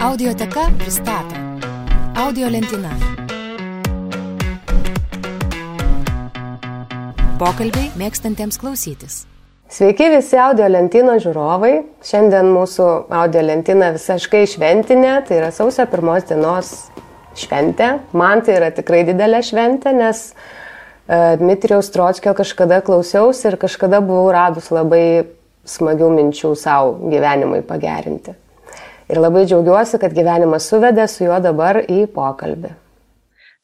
Audioteka pristato Audio lentyna. Pokalbiai mėgstantiems klausytis. Sveiki visi audio lentino žiūrovai. Šiandien mūsų audio lentina visiškai šventinė, tai yra sausio pirmos dienos šventė. Man tai yra tikrai didelė šventė, nes uh, Dmitrijaus Trotskio kažkada klausiausi ir kažkada buvau radus labai smagių minčių savo gyvenimui pagerinti. Ir labai džiaugiuosi, kad gyvenimas suvedė su juo dabar į pokalbį.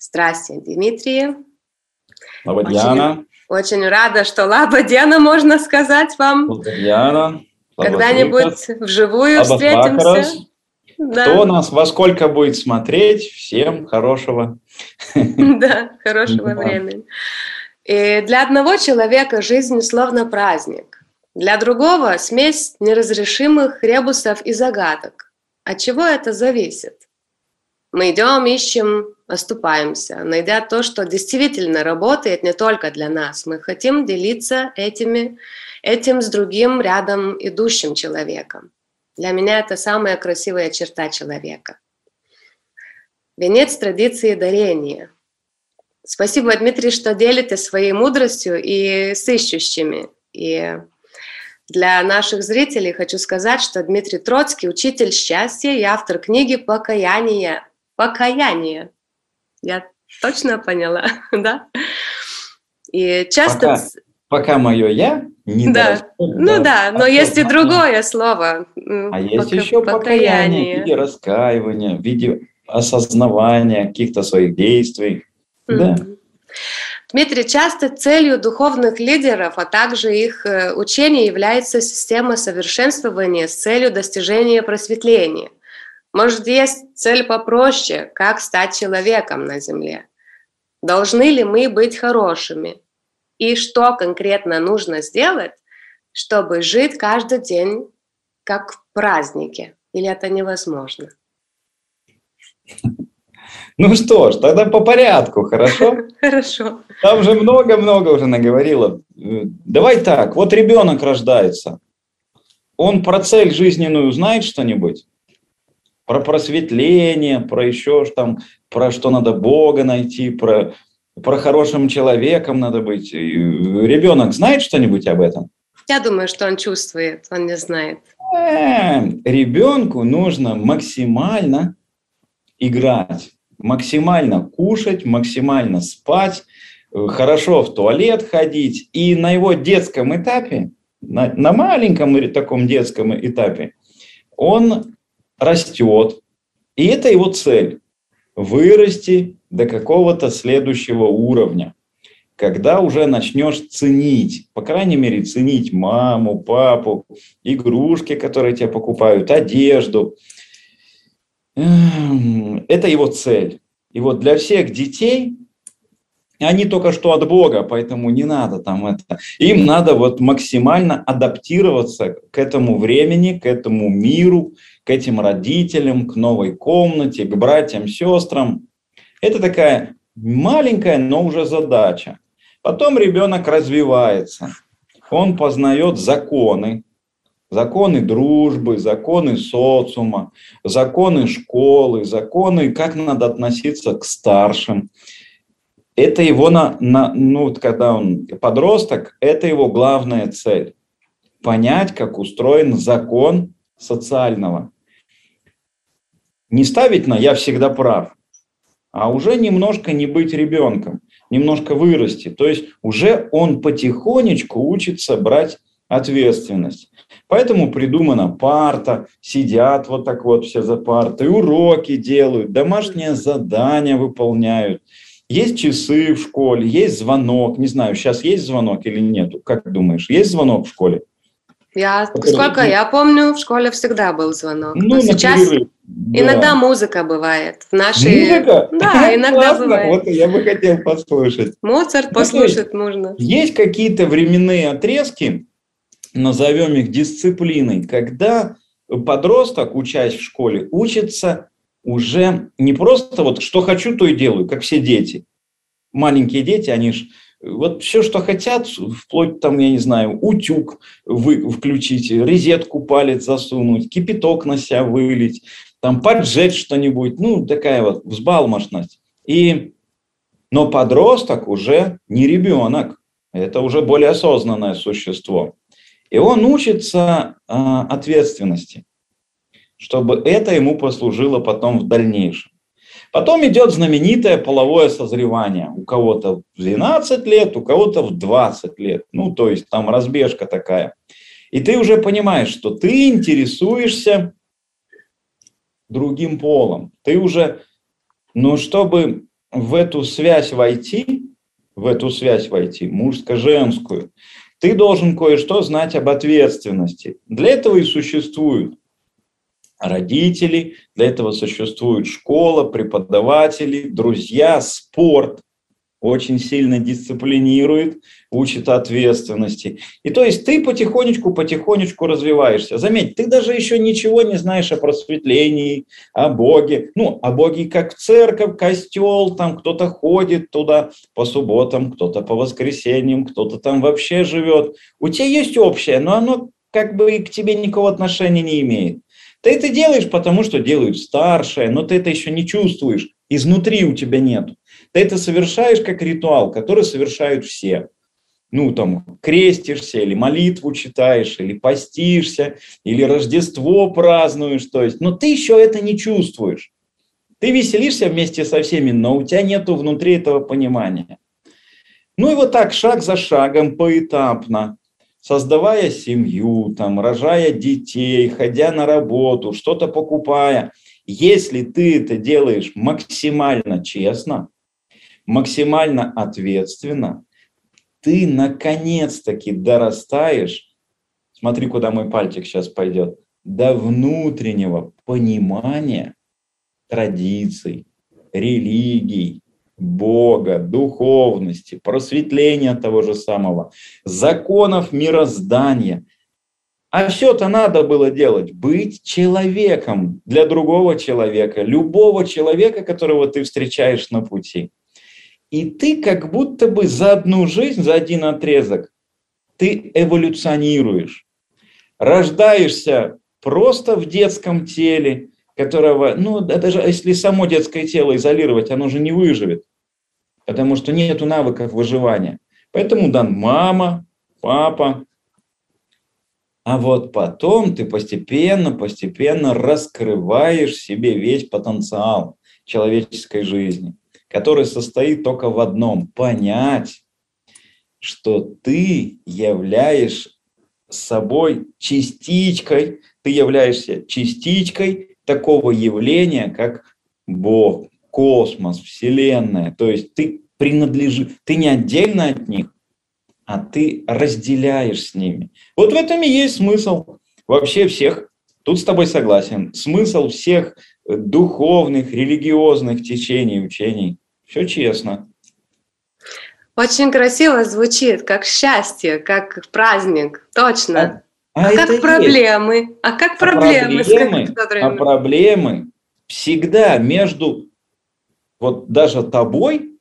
Здравствуйте, Дмитрий. Лабадьяна. Очень, очень рада, что лабадьяна, можно сказать вам. Лабадьяна. Когда-нибудь вживую встретимся. Бакарас. Да, Кто нас во сколько будет смотреть? Всем хорошего. да, хорошего времени. И для одного человека жизнь словно праздник. Для другого смесь неразрешимых ребусов и загадок. От чего это зависит? Мы идем, ищем, оступаемся, найдя то, что действительно работает не только для нас. Мы хотим делиться этими, этим с другим рядом идущим человеком. Для меня это самая красивая черта человека. Венец традиции дарения. Спасибо, Дмитрий, что делитесь своей мудростью и с ищущими. И для наших зрителей хочу сказать, что Дмитрий Троцкий – учитель счастья и автор книги «Покаяние». Покаяние. Я точно поняла, да? И часто... Пока. Пока мое я не Да. дорастет Ну до да, но есть и другое слово. А есть пока- еще покаяние в виде раскаивания, в виде осознавания каких-то своих действий. Да. Дмитрий, часто целью духовных лидеров, а также их э, учения является система совершенствования с целью достижения просветления. Может, есть цель попроще, как стать человеком на Земле? Должны ли мы быть хорошими? И что конкретно нужно сделать, чтобы жить каждый день как в празднике? Или это невозможно? Ну что ж, тогда по порядку, хорошо? Хорошо. Там же много-много уже наговорила. Э, Давай так, вот ребенок рождается. Он про цель жизненную знает что-нибудь? Про просветление, про еще там, про что надо Бога найти, про, про хорошим человеком надо быть. Ребенок знает что-нибудь об этом? Я думаю, что он чувствует, он не знает. Э, ребенку нужно максимально играть, максимально кушать, максимально спать, э, хорошо в туалет ходить. И на его детском этапе, на, на маленьком таком детском этапе, он растет. И это его цель – вырасти до какого-то следующего уровня. Когда уже начнешь ценить, по крайней мере, ценить маму, папу, игрушки, которые тебе покупают, одежду. Эм, Это его цель. И вот для всех детей, они только что от Бога, поэтому не надо там это. Им надо вот максимально адаптироваться к этому времени, к этому миру, к этим родителям, к новой комнате, к братьям, сестрам. Это такая маленькая, но уже задача. Потом ребенок развивается. Он познает законы, законы дружбы, законы социума, законы школы, законы, как надо относиться к старшим. Это его, на, на, ну, когда он подросток, это его главная цель. Понять, как устроен закон социального. Не ставить на «я всегда прав», а уже немножко не быть ребенком, немножко вырасти. То есть уже он потихонечку учится брать ответственность. Поэтому придумана парта, сидят вот так вот все за партой, уроки делают, домашние задания выполняют. Есть часы в школе, есть звонок. Не знаю, сейчас есть звонок или нет. Как думаешь, есть звонок в школе? Я, сколько я помню, в школе всегда был звонок. Ну, Но сейчас перерыв. Да. иногда музыка бывает. В нашей... Музыка? Да, иногда Классно. бывает. Вот я бы хотел послушать. Моцарт Ну, послушать можно. Есть какие-то временные отрезки, назовем их дисциплиной, когда подросток, учась в школе, учится уже не просто вот что хочу, то и делаю, как все дети. Маленькие дети, они ж вот все, что хотят, вплоть там, я не знаю, утюг вы, включить, резетку палец засунуть, кипяток на себя вылить, там поджечь что-нибудь, ну, такая вот взбалмошность. И, но подросток уже не ребенок, это уже более осознанное существо. И он учится э, ответственности, чтобы это ему послужило потом в дальнейшем. Потом идет знаменитое половое созревание. У кого-то в 12 лет, у кого-то в 20 лет. Ну, то есть там разбежка такая. И ты уже понимаешь, что ты интересуешься другим полом. Ты уже, ну, чтобы в эту связь войти, в эту связь войти, мужско-женскую, ты должен кое-что знать об ответственности. Для этого и существуют родители, для этого существует школа, преподаватели, друзья, спорт очень сильно дисциплинирует, учит ответственности. И то есть ты потихонечку, потихонечку развиваешься. Заметь, ты даже еще ничего не знаешь о просветлении, о Боге. Ну, о Боге как церковь, костел, там кто-то ходит туда по субботам, кто-то по воскресеньям, кто-то там вообще живет. У тебя есть общее, но оно как бы и к тебе никакого отношения не имеет. Ты это делаешь, потому что делают старшие, но ты это еще не чувствуешь. Изнутри у тебя нет. Ты это совершаешь как ритуал, который совершают все. Ну, там, крестишься, или молитву читаешь, или постишься, или Рождество празднуешь. То есть, но ты еще это не чувствуешь. Ты веселишься вместе со всеми, но у тебя нету внутри этого понимания. Ну и вот так, шаг за шагом, поэтапно, создавая семью, там, рожая детей, ходя на работу, что-то покупая, если ты это делаешь максимально честно, максимально ответственно, ты наконец-таки дорастаешь, смотри, куда мой пальчик сейчас пойдет, до внутреннего понимания традиций, религий, Бога, духовности, просветления того же самого, законов мироздания. А все-то надо было делать, быть человеком для другого человека, любого человека, которого ты встречаешь на пути. И ты как будто бы за одну жизнь, за один отрезок, ты эволюционируешь. Рождаешься просто в детском теле, которого, ну, даже если само детское тело изолировать, оно же не выживет, потому что нет навыков выживания. Поэтому дан мама, папа. А вот потом ты постепенно, постепенно раскрываешь себе весь потенциал человеческой жизни, который состоит только в одном – понять, что ты являешь собой частичкой, ты являешься частичкой такого явления, как Бог, космос, Вселенная. То есть ты принадлежишь, ты не отдельно от них, а ты разделяешь с ними. Вот в этом и есть смысл вообще всех, тут с тобой согласен, смысл всех духовных, религиозных течений, учений. Все честно. Очень красиво звучит, как счастье, как праздник, точно. А, а, а как проблемы? Есть. А как проблемы? Проблемы, а проблемы всегда между вот даже тобой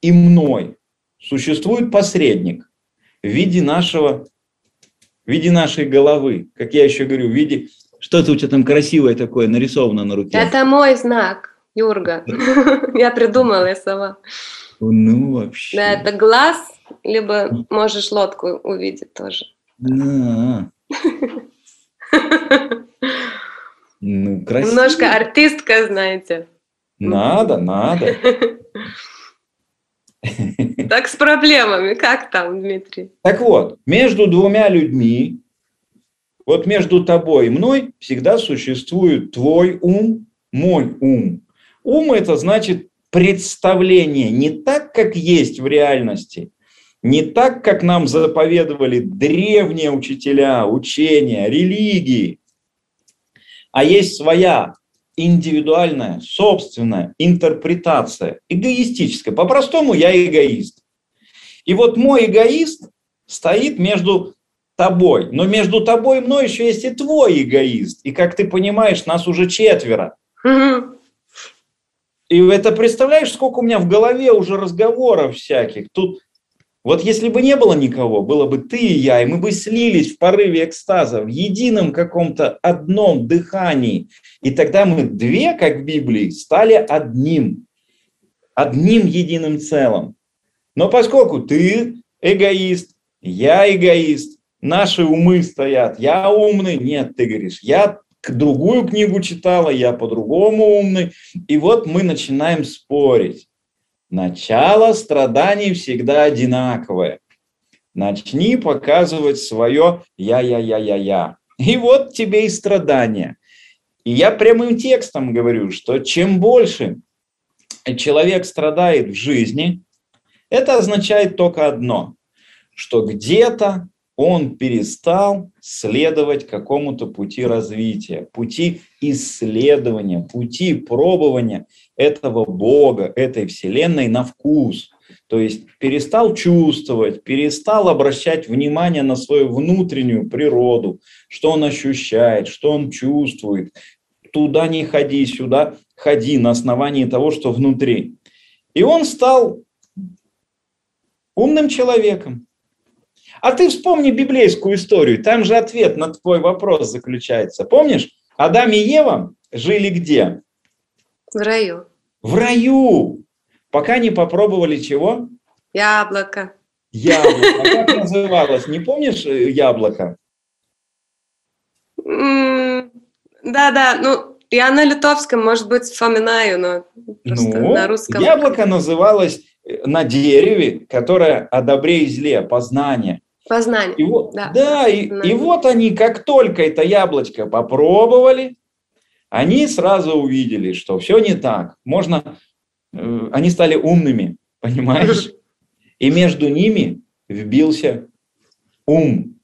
и мной существует посредник в виде нашего, в виде нашей головы, как я еще говорю, в виде что-то у тебя там красивое такое нарисовано на руке. Это мой знак, Юрга. Я придумала я сама. Ну, вообще. Да, это глаз, либо можешь лодку увидеть тоже. Да. Ну, красиво. Немножко артистка, знаете. Надо, надо. Так с проблемами, как там, Дмитрий? Так вот, между двумя людьми, вот между тобой и мной всегда существует твой ум, мой ум. Ум – это значит представление не так, как есть в реальности, не так, как нам заповедовали древние учителя, учения, религии, а есть своя индивидуальная, собственная интерпретация, эгоистическая. По-простому я эгоист. И вот мой эгоист стоит между тобой, но между тобой и мной еще есть и твой эгоист. И как ты понимаешь, нас уже четверо. И это представляешь, сколько у меня в голове уже разговоров всяких. Тут Вот если бы не было никого, было бы ты и я, и мы бы слились в порыве экстаза, в едином каком-то одном дыхании. И тогда мы две, как в Библии, стали одним, одним единым целым. Но поскольку ты эгоист, я эгоист, наши умы стоят, я умный, нет, ты говоришь, я другую книгу читала, я по-другому умный. И вот мы начинаем спорить. Начало страданий всегда одинаковое. Начни показывать свое «я-я-я-я-я». И вот тебе и страдания. И я прямым текстом говорю, что чем больше человек страдает в жизни, это означает только одно, что где-то он перестал следовать какому-то пути развития, пути исследования, пути пробования этого Бога, этой Вселенной на вкус. То есть перестал чувствовать, перестал обращать внимание на свою внутреннюю природу, что он ощущает, что он чувствует. Туда не ходи, сюда ходи на основании того, что внутри. И он стал умным человеком, а ты вспомни библейскую историю, там же ответ на твой вопрос заключается. Помнишь, Адам и Ева жили где? В раю. В раю. Пока не попробовали чего? Яблоко. Яблоко. А как называлось? Не помнишь э, яблоко? Да-да, ну, я на литовском, может быть, вспоминаю, но просто ну, на русском. Яблоко называлось э, на дереве, которое о добре и зле, познание. Познание. И вот, да, да и, и вот они, как только это яблочко попробовали, они сразу увидели, что все не так. Можно, э, они стали умными, понимаешь? И между ними вбился ум.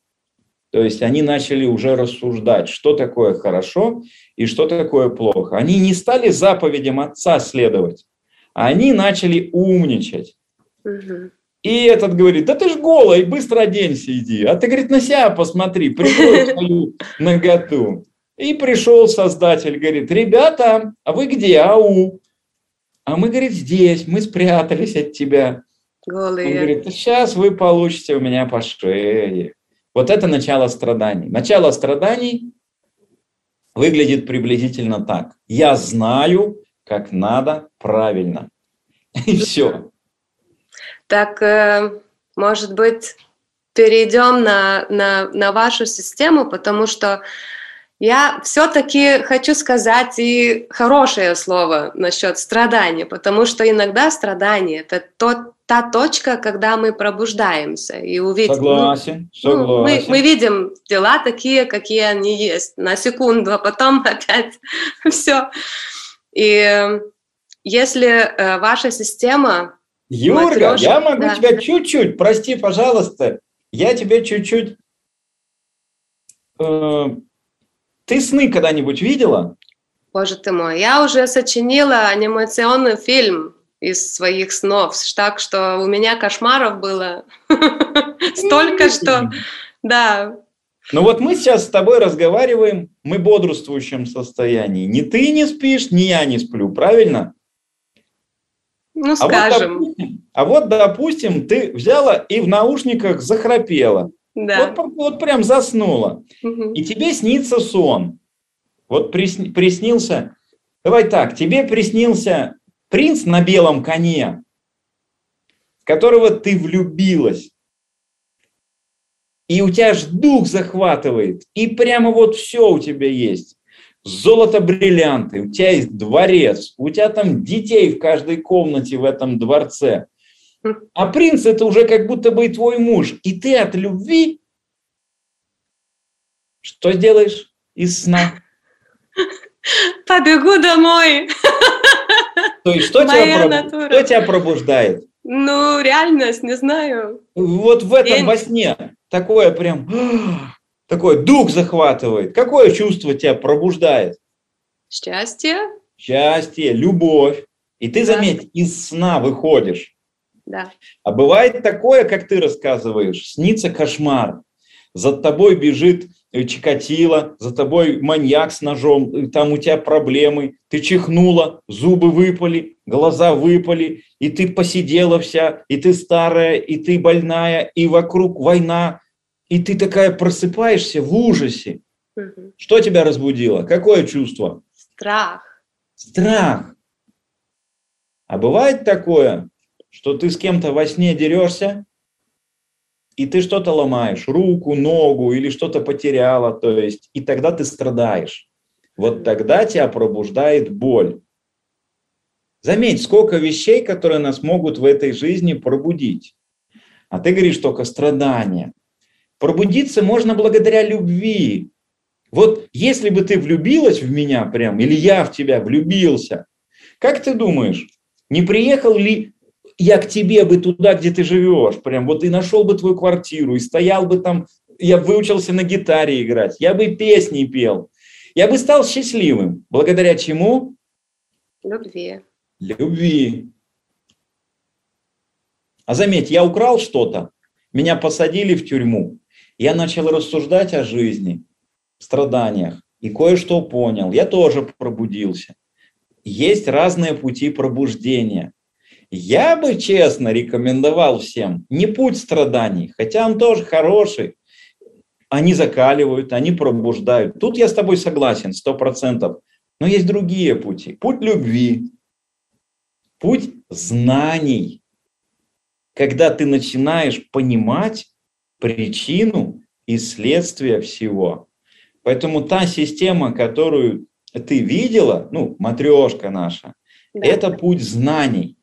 То есть они начали уже рассуждать, что такое хорошо и что такое плохо. Они не стали заповедям отца следовать, а они начали умничать. Угу. И этот говорит, да ты ж голый, быстро оденься, иди. А ты, говорит, на себя посмотри, прикрой свою наготу. И пришел создатель, говорит, ребята, а вы где? Ау. А мы, говорит, здесь, мы спрятались от тебя. Голые. Он говорит, сейчас вы получите у меня по шее. Вот это начало страданий. Начало страданий выглядит приблизительно так. Я знаю, как надо правильно. И все. Так, э, может быть, перейдем на, на, на вашу систему, потому что я все-таки хочу сказать и хорошее слово насчет страдания, потому что иногда страдание это тот, та точка, когда мы пробуждаемся и увидим. Согласен, ну, согласен. Ну, мы, мы видим дела такие, какие они есть, на секунду, а потом опять все. И если э, ваша система Юрга, Матрешка, я могу да. тебя чуть-чуть, прости, пожалуйста, я тебе чуть-чуть... Э, ты сны когда-нибудь видела? Боже ты мой, я уже сочинила анимационный фильм из своих снов, так что у меня кошмаров было столько, что... Да, ну вот мы сейчас с тобой разговариваем, мы в бодрствующем состоянии. Ни ты не спишь, ни я не сплю, правильно? Ну, скажем. А вот, допустим, а вот, допустим, ты взяла и в наушниках захрапела. Да. Вот, вот прям заснула. Угу. И тебе снится сон. Вот присни, приснился, давай так, тебе приснился принц на белом коне, в которого ты влюбилась. И у тебя ж дух захватывает. И прямо вот все у тебя есть золото, бриллианты, у тебя есть дворец, у тебя там детей в каждой комнате в этом дворце. А принц это уже как будто бы и твой муж. И ты от любви что делаешь из сна? Побегу домой. То есть что, тебя, что тебя пробуждает? Ну, реальность, не знаю. Вот в этом День. во сне такое прям такой дух захватывает. Какое чувство тебя пробуждает? Счастье. Счастье, любовь. И ты, да. заметь, из сна выходишь. Да. А бывает такое, как ты рассказываешь, снится кошмар. За тобой бежит э, Чикатило, за тобой маньяк с ножом, там у тебя проблемы, ты чихнула, зубы выпали, глаза выпали, и ты посидела вся, и ты старая, и ты больная, и вокруг война, и ты такая просыпаешься в ужасе. Угу. Что тебя разбудило? Какое чувство? Страх. Страх. А бывает такое, что ты с кем-то во сне дерешься, и ты что-то ломаешь, руку, ногу или что-то потеряла, то есть, и тогда ты страдаешь. Вот тогда тебя пробуждает боль. Заметь, сколько вещей, которые нас могут в этой жизни пробудить. А ты говоришь только страдания. Пробудиться можно благодаря любви. Вот если бы ты влюбилась в меня прям, или я в тебя влюбился, как ты думаешь, не приехал ли я к тебе бы туда, где ты живешь, прям вот и нашел бы твою квартиру, и стоял бы там, я выучился на гитаре играть, я бы песни пел, я бы стал счастливым. Благодаря чему? Любви. Любви. А заметь, я украл что-то, меня посадили в тюрьму, я начал рассуждать о жизни, страданиях, и кое-что понял. Я тоже пробудился. Есть разные пути пробуждения. Я бы честно рекомендовал всем не путь страданий, хотя он тоже хороший. Они закаливают, они пробуждают. Тут я с тобой согласен, сто процентов. Но есть другие пути. Путь любви, путь знаний. Когда ты начинаешь понимать причину и следствие всего. Поэтому та система, которую ты видела, ну, матрешка наша, да. это путь знаний.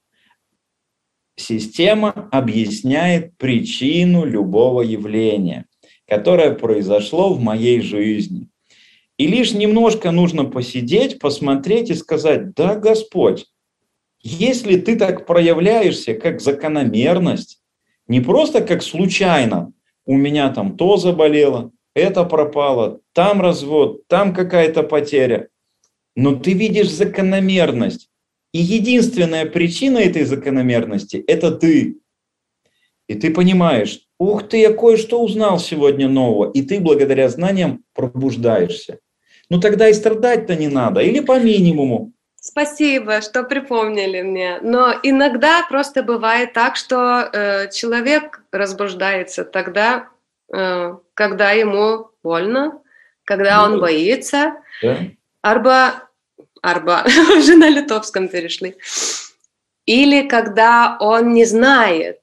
Система объясняет причину любого явления, которое произошло в моей жизни. И лишь немножко нужно посидеть, посмотреть и сказать, да, Господь, если ты так проявляешься, как закономерность, не просто как случайно, у меня там то заболело, это пропало, там развод, там какая-то потеря, но ты видишь закономерность, и единственная причина этой закономерности – это ты. И ты понимаешь, ух ты, я кое-что узнал сегодня нового, и ты благодаря знаниям пробуждаешься. Ну тогда и страдать-то не надо, или по минимуму. Спасибо, что припомнили мне. Но иногда просто бывает так, что э, человек разбуждается тогда, э, когда ему больно, когда он боится, да. арба Арба, уже на литовском перешли. Или когда он не знает.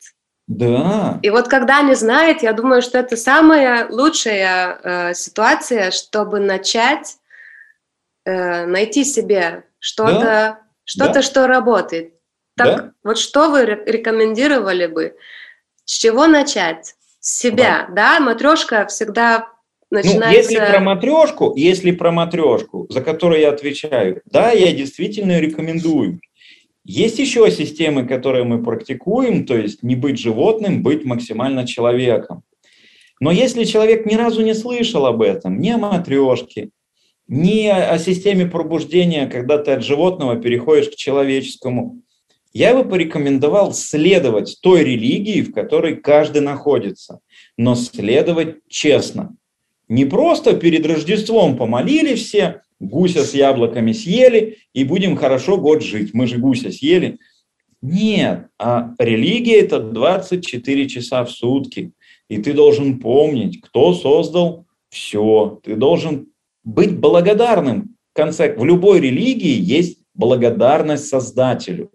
Да. И вот когда не знает, я думаю, что это самая лучшая э, ситуация, чтобы начать э, найти себе что-то, да. что-то, да. что работает. Так, да. вот что вы рекомендовали бы? С чего начать? С себя, да? да? Матрешка всегда начинается... Ну, если про матрешку, если про матрешку, за которую я отвечаю, да, я действительно рекомендую. Есть еще системы, которые мы практикуем, то есть не быть животным, быть максимально человеком. Но если человек ни разу не слышал об этом, ни о матрешке, ни о системе пробуждения, когда ты от животного переходишь к человеческому, я бы порекомендовал следовать той религии, в которой каждый находится, но следовать честно. Не просто перед Рождеством помолили все, гуся с яблоками съели, и будем хорошо год жить. Мы же гуся съели. Нет, а религия это 24 часа в сутки. И ты должен помнить, кто создал все. Ты должен быть благодарным. В конце, в любой религии есть благодарность Создателю.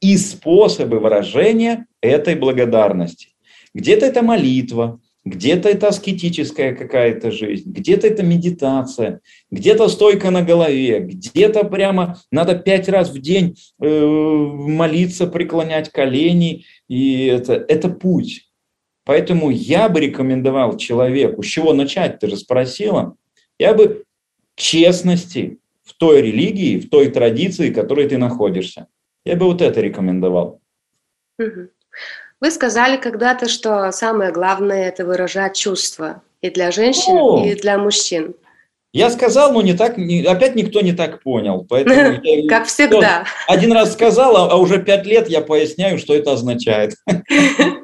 И способы выражения этой благодарности. Где-то это молитва, где-то это аскетическая какая-то жизнь, где-то это медитация, где-то стойка на голове, где-то прямо надо пять раз в день э, молиться, преклонять колени, и это, это путь. Поэтому я бы рекомендовал человеку, с чего начать, ты же спросила, я бы честности в той религии, в той традиции, в которой ты находишься. Я бы вот это рекомендовал. Вы сказали когда-то, что самое главное – это выражать чувства и для женщин, О! и для мужчин. Я сказал, но не так, не, опять никто не так понял. Поэтому я, как всегда. Один раз сказал, а, а уже пять лет я поясняю, что это означает.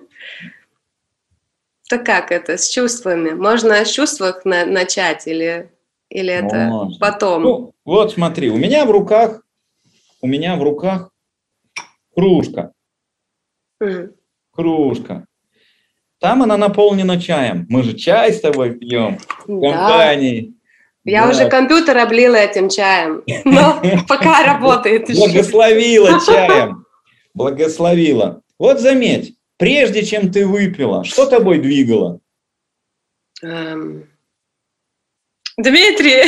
Так как это с чувствами? Можно с чувствах на, начать или, или это Можно. потом? Ну, вот смотри, у меня в руках, у меня в руках Кружка. Мгм. Кружка. Там она наполнена чаем. Мы же чай с тобой пьем в Да. компании. Я Да. уже компьютер облила этим чаем, но пока работает. Благословила чаем. Благословила. Вот заметь, прежде чем ты выпила, что тобой двигало? Эм, Дмитрий,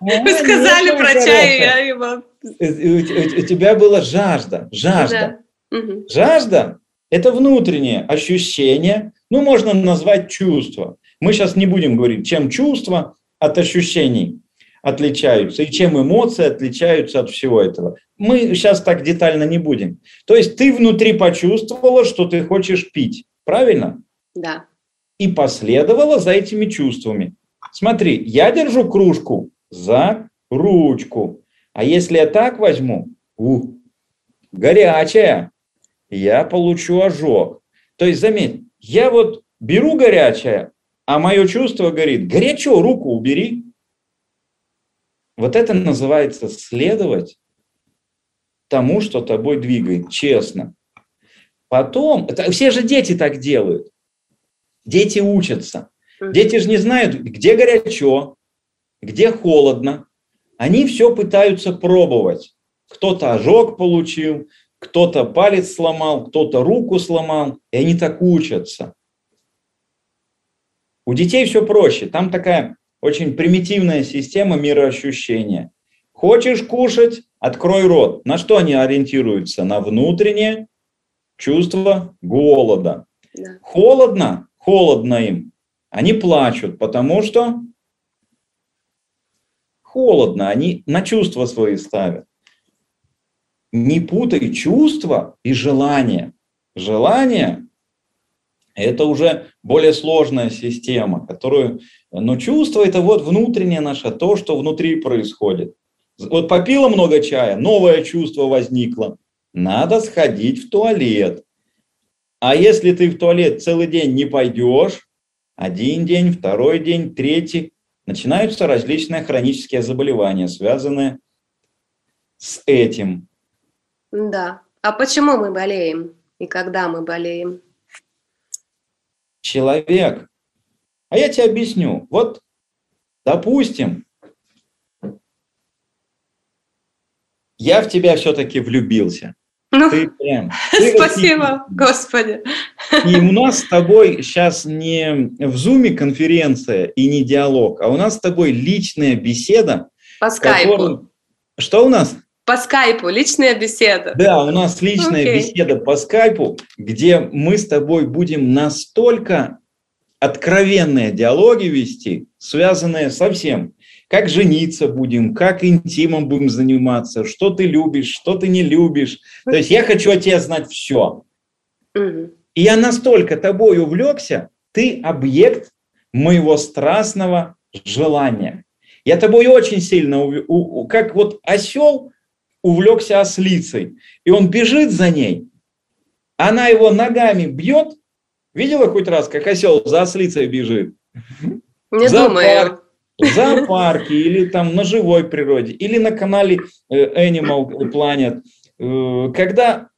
вы А, сказали ну, про чай, я его... У, у- у тебя была жажда. Жажда. Да. Жажда – это внутреннее ощущение, ну, можно назвать чувство. Мы сейчас не будем говорить, чем чувства от ощущений отличаются и чем эмоции отличаются от всего этого. Мы сейчас так детально не будем. То есть ты внутри почувствовала, что ты хочешь пить, правильно? Да. И последовала за этими чувствами. Смотри, я держу кружку за ручку. А если я так возьму, у, горячая, я получу ожог. То есть, заметь, я вот беру горячее, а мое чувство говорит, горячо, руку убери. Вот это называется следовать тому, что тобой двигает, честно. Потом, это, все же дети так делают. Дети учатся. Дети же не знают, где горячо, где холодно. Они все пытаются пробовать. Кто-то ожог получил, кто-то палец сломал, кто-то руку сломал, и они так учатся. У детей все проще. Там такая очень примитивная система мироощущения. Хочешь кушать, открой рот. На что они ориентируются? На внутреннее чувство голода. Да. Холодно, холодно им. Они плачут, потому что холодно, они на чувства свои ставят. Не путай чувства и желания. Желание – это уже более сложная система, которую… Но чувство – это вот внутреннее наше, то, что внутри происходит. Вот попила много чая, новое чувство возникло. Надо сходить в туалет. А если ты в туалет целый день не пойдешь, один день, второй день, третий, начинаются различные хронические заболевания, связанные с этим. Да. А почему мы болеем? И когда мы болеем? Человек, а я тебе объясню, вот, допустим, я в тебя все-таки влюбился. Ну, Ты прям... ты спасибо, Господи. И у нас с тобой сейчас не в зуме конференция и не диалог, а у нас с тобой личная беседа. По скайпу. которую- Что у нас? По скайпу, личная беседа. Да, у нас личная Окей. беседа по скайпу, где мы с тобой будем настолько откровенные диалоги вести, связанные со всем. Как жениться будем, как интимом будем заниматься, что ты любишь, что ты не любишь. То есть я хочу от тебя знать все. И я настолько тобой увлекся, ты объект моего страстного желания. Я тобой очень сильно, как вот осел увлекся ослицей, и он бежит за ней, она его ногами бьет. Видела хоть раз, как осел за ослицей бежит? Не Зоопарк. думаю. В зоопарке или там на живой природе, или на канале э, Animal Planet. Э, Когда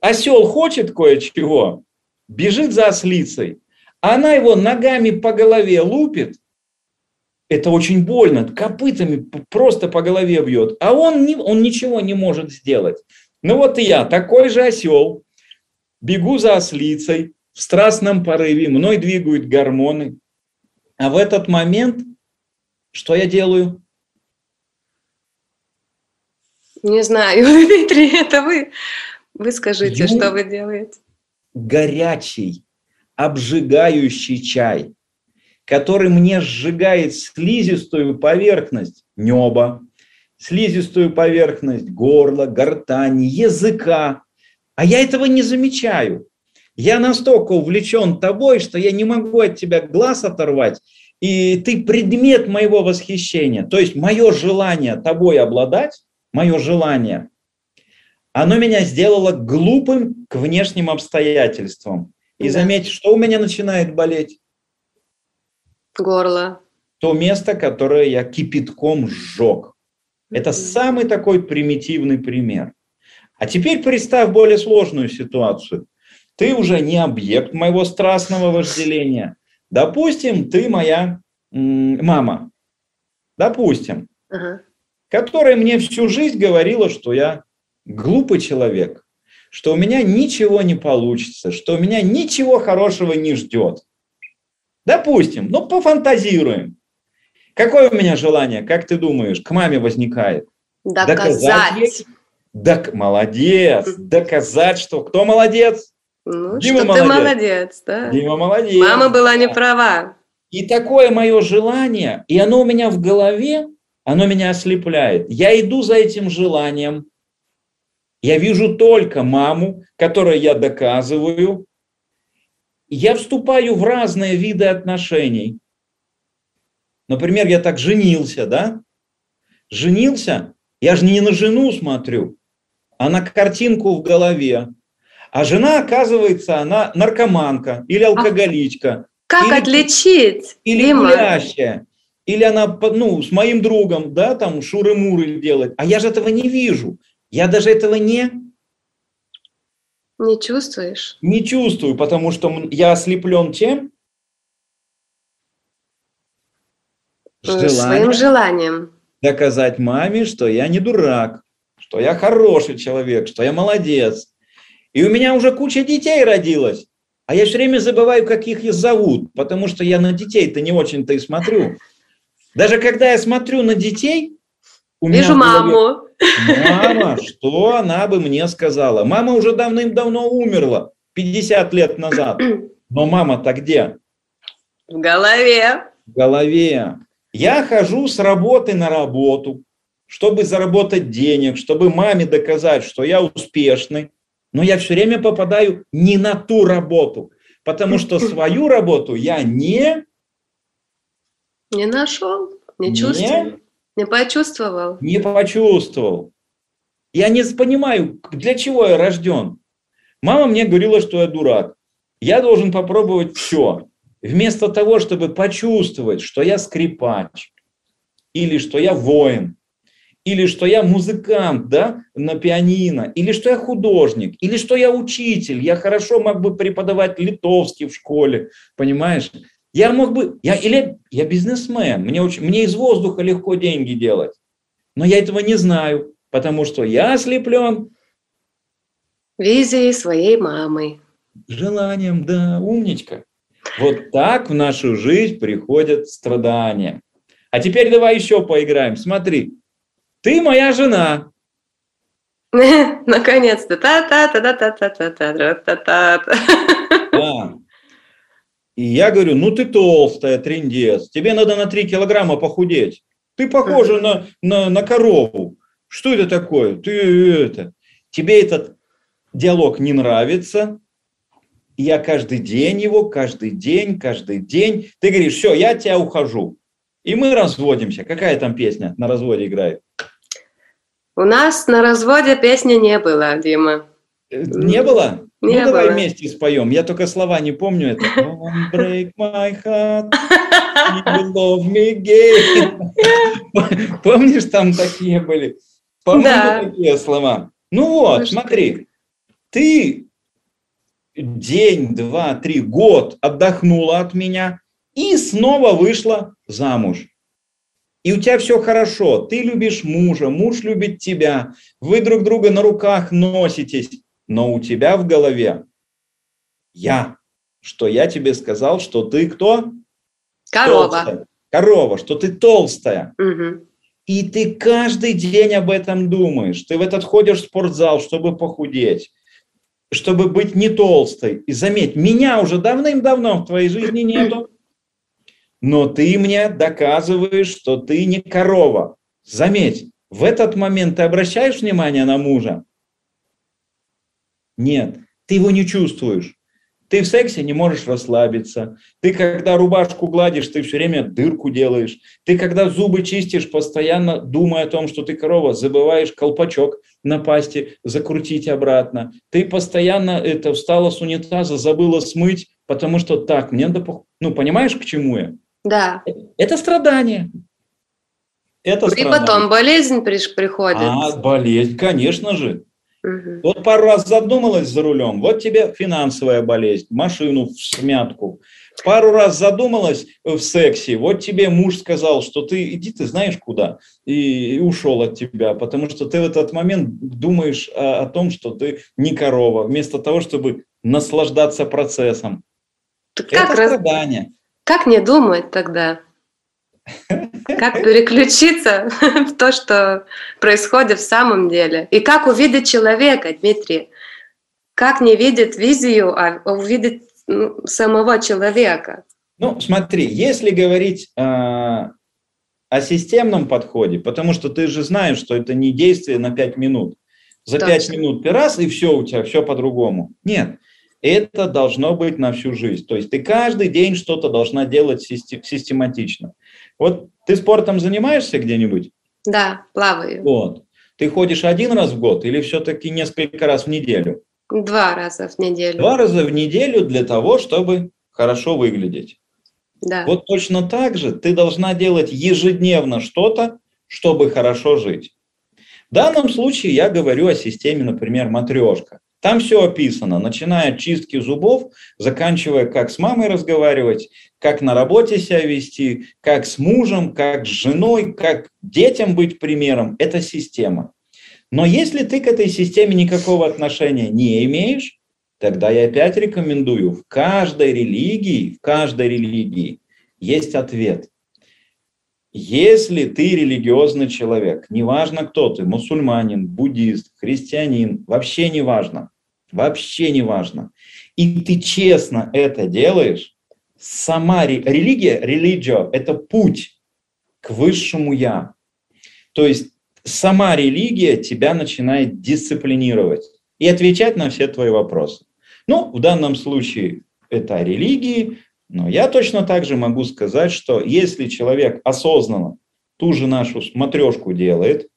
осел хочет кое-чего, бежит за ослицей, она его ногами по голове лупит, это очень больно, копытами просто по голове бьет, а он, не, он ничего не может сделать. Ну вот и я, такой же осел, бегу за ослицей в страстном порыве, мной двигают гормоны, а в этот момент что я делаю? Не знаю, Дмитрий, это вы. Вы скажите, Ю- что вы делаете. Горячий, обжигающий чай, который мне сжигает слизистую поверхность неба, слизистую поверхность горла, гортани, языка. А я этого не замечаю. Я настолько увлечен тобой, что я не могу от тебя глаз оторвать, и ты предмет моего восхищения. То есть мое желание тобой обладать, мое желание, оно меня сделало глупым к внешним обстоятельствам. И Да. заметь, что у меня начинает болеть? Горло. То место, которое я кипятком сжег. Это самый такой примитивный пример. А теперь представь более сложную ситуацию. Ты уже не объект моего страстного вожделения. Допустим, ты моя мама. Допустим. Ага. Которая мне всю жизнь говорила, что я глупый человек, что у меня ничего не получится, что у меня ничего хорошего не ждет. Допустим, ну пофантазируем. Какое у меня желание, как ты думаешь, к маме возникает? Доказать. Доказать Док, молодец, доказать, что кто молодец? Ну, Дима что молодец. ты молодец, да. Дима молодец. Мама была не права. И такое мое желание, и оно у меня в голове, оно меня ослепляет. Я иду за этим желанием, я вижу только маму, которой я доказываю. Я вступаю в разные виды отношений. Например, я так женился, да? Женился, я же не на жену смотрю, а на картинку в голове. А жена, оказывается, она наркоманка или алкоголичка. А как или, отличить? Или Дима? гулящая. Или она ну, с моим другом, да, там шуры-муры делать. А я же этого не вижу. Я даже этого не... Не чувствуешь? Не чувствую, потому что я ослеплен чем? Желанием. Своим желанием. Доказать маме, что я не дурак, что я хороший человек, что я молодец. И у меня уже куча детей родилась. А я все время забываю, как их зовут, потому что я на детей-то не очень-то и смотрю. Даже когда я смотрю на детей, у Вижу меня маму. Мама, что она бы мне сказала? Мама уже давным-давно умерла, 50 лет назад. Но мама-то где? В голове. В голове. Я хожу с работы на работу, чтобы заработать денег, чтобы маме доказать, что я успешный. Но я все время попадаю не на ту работу, потому что свою работу я не... Не нашел, не чувствую. Не почувствовал? Не почувствовал. Я не понимаю, для чего я рожден. Мама мне говорила, что я дурак. Я должен попробовать все. Вместо того, чтобы почувствовать, что я скрипач, или что я воин, или что я музыкант да, на пианино, или что я художник, или что я учитель, я хорошо мог бы преподавать литовский в школе, понимаешь? Я мог бы, я, или я бизнесмен, мне, очень, мне из воздуха легко деньги делать. Но я этого не знаю, потому что я ослеплен. Визией своей мамы. Желанием, да, умничка. Вот так в нашу жизнь приходят страдания. А теперь давай еще поиграем. Смотри, ты моя жена. Наконец-то. Та-та-та-та-та-та-та-та-та. И я говорю, ну ты толстая, трендец, тебе надо на 3 килограмма похудеть. Ты похожа на, на, на корову. Что это такое? Ты это. Тебе этот диалог не нравится. я каждый день его, каждый день, каждый день. Ты говоришь, все, я от тебя ухожу. И мы разводимся. Какая там песня на разводе играет? У нас на разводе песни не было, Дима. Э, не было? Не ну, было. давай вместе споем. Я только слова не помню это. Don't break my heart, you love me gay. Помнишь, там такие были? Помню да. такие слова. Ну вот, ну, смотри. Ты день, два, три, год отдохнула от меня и снова вышла замуж. И у тебя все хорошо, ты любишь мужа, муж любит тебя, вы друг друга на руках носитесь, но у тебя в голове я, что я тебе сказал, что ты кто? Корова. Толстая. Корова, что ты толстая. Угу. И ты каждый день об этом думаешь. Ты в этот ходишь в спортзал, чтобы похудеть, чтобы быть не толстой. И заметь, меня уже давным-давно в твоей жизни нету. Но ты мне доказываешь, что ты не корова. Заметь, в этот момент ты обращаешь внимание на мужа? Нет, ты его не чувствуешь. Ты в сексе не можешь расслабиться. Ты, когда рубашку гладишь, ты все время дырку делаешь. Ты, когда зубы чистишь, постоянно думая о том, что ты корова, забываешь колпачок на пасте закрутить обратно. Ты постоянно это встала с унитаза, забыла смыть, потому что так, мне надо... Ну, понимаешь, к чему я? Да. Это страдание. Это И страдание. потом болезнь приходит. А, болезнь, конечно же. Мгм. Вот пару раз задумалась за рулем, вот тебе финансовая болезнь, машину в смятку. Пару раз задумалась в сексе, вот тебе муж сказал, что ты иди ты знаешь куда, и, и ушел от тебя, потому что ты в этот момент думаешь о, о том, что ты не корова, вместо того, чтобы наслаждаться процессом. Так Это Как, раз- страдание. как не думать тогда? Как переключиться в то, что происходит в самом деле? И как увидеть человека, Дмитрий? Как не видеть визию, а увидеть ну, самого человека? Ну, смотри, если говорить э, о системном подходе, потому что ты же знаешь, что это не действие на 5 минут. За Точно. 5 минут ты раз, и все у тебя, все по-другому. Нет, это должно быть на всю жизнь. То есть ты каждый день что-то должна делать систе- систематично. Вот ты спортом занимаешься где-нибудь? Да, плаваю. Вот. Ты ходишь один раз в год или все-таки несколько раз в неделю? Два раза в неделю. Два раза в неделю для того, чтобы хорошо выглядеть. Да. Вот точно так же ты должна делать ежедневно что-то, чтобы хорошо жить. В данном случае я говорю о системе, например, матрешка. Там все описано, начиная от чистки зубов, заканчивая, как с мамой разговаривать, как на работе себя вести, как с мужем, как с женой, как детям быть примером. Это система. Но если ты к этой системе никакого отношения не имеешь, тогда я опять рекомендую, в каждой религии, в каждой религии есть ответ. Если ты религиозный человек, неважно кто ты, мусульманин, буддист, христианин, вообще не важно, вообще не важно, и ты честно это делаешь, сама ре- религия, религио – это путь к высшему «я». То есть сама религия тебя начинает дисциплинировать и отвечать на все твои вопросы. Ну, в данном случае это о религии, но я точно так же могу сказать, что если человек осознанно ту же нашу смотрешку делает,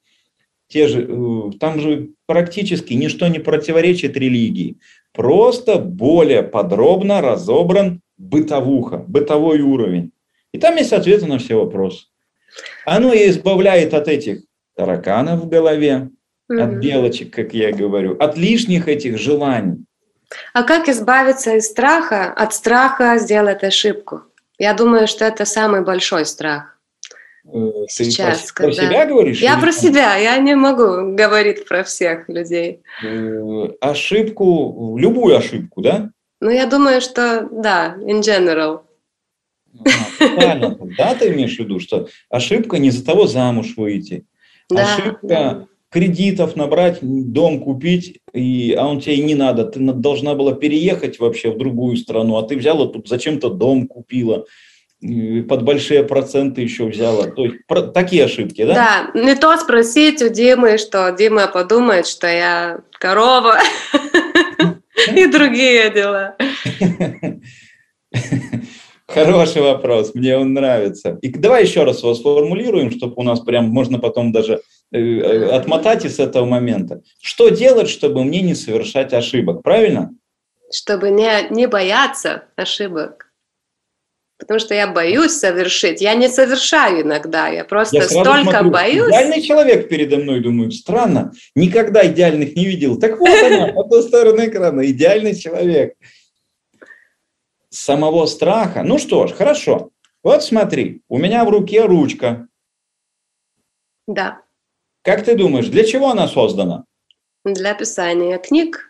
те же, э, там же практически ничто не противоречит религии, просто более подробно разобран бытовуха, бытовой уровень. И там есть ответы на все вопросы. Оно и избавляет от этих тараканов в голове, от Мгм. белочек, как я говорю, от лишних этих желаний. А как избавиться из страха, от страха сделать ошибку? Я думаю, что это самый большой страх. Э, Сейчас, про, про когда- себя говоришь? Я про себя, я не могу говорить про всех людей. э, ошибку, любую ошибку, да? Но я думаю, что да, in general. Правильно, да, ты имеешь в виду, что ошибка не за того замуж выйти, Да, ошибка да. кредитов набрать, дом купить, и, а он тебе и не надо, ты на- должна была переехать вообще в другую страну, а ты взяла тут зачем-то дом купила, под большие проценты еще взяла. То есть про- такие ошибки, да? Да, не то спросить у Димы, что Дима подумает, что я корова и другие дела. Хороший вопрос, мне он нравится. И давай еще раз его сформулируем, чтобы у нас прям можно потом даже э, э, отмотать из этого момента. Что делать, чтобы мне не совершать ошибок, правильно? Чтобы не, не бояться ошибок. Потому что я боюсь совершить. Я не совершаю иногда. Я просто Я столько смотрю, боюсь. Идеальный человек передо мной, думаю, странно, никогда идеальных не видел. Так вот она, по ту сторону экрана, идеальный человек. Самого страха. Ну что ж, хорошо. Вот смотри, у меня в руке ручка. Да, Как ты думаешь, для чего она создана? для писания книг.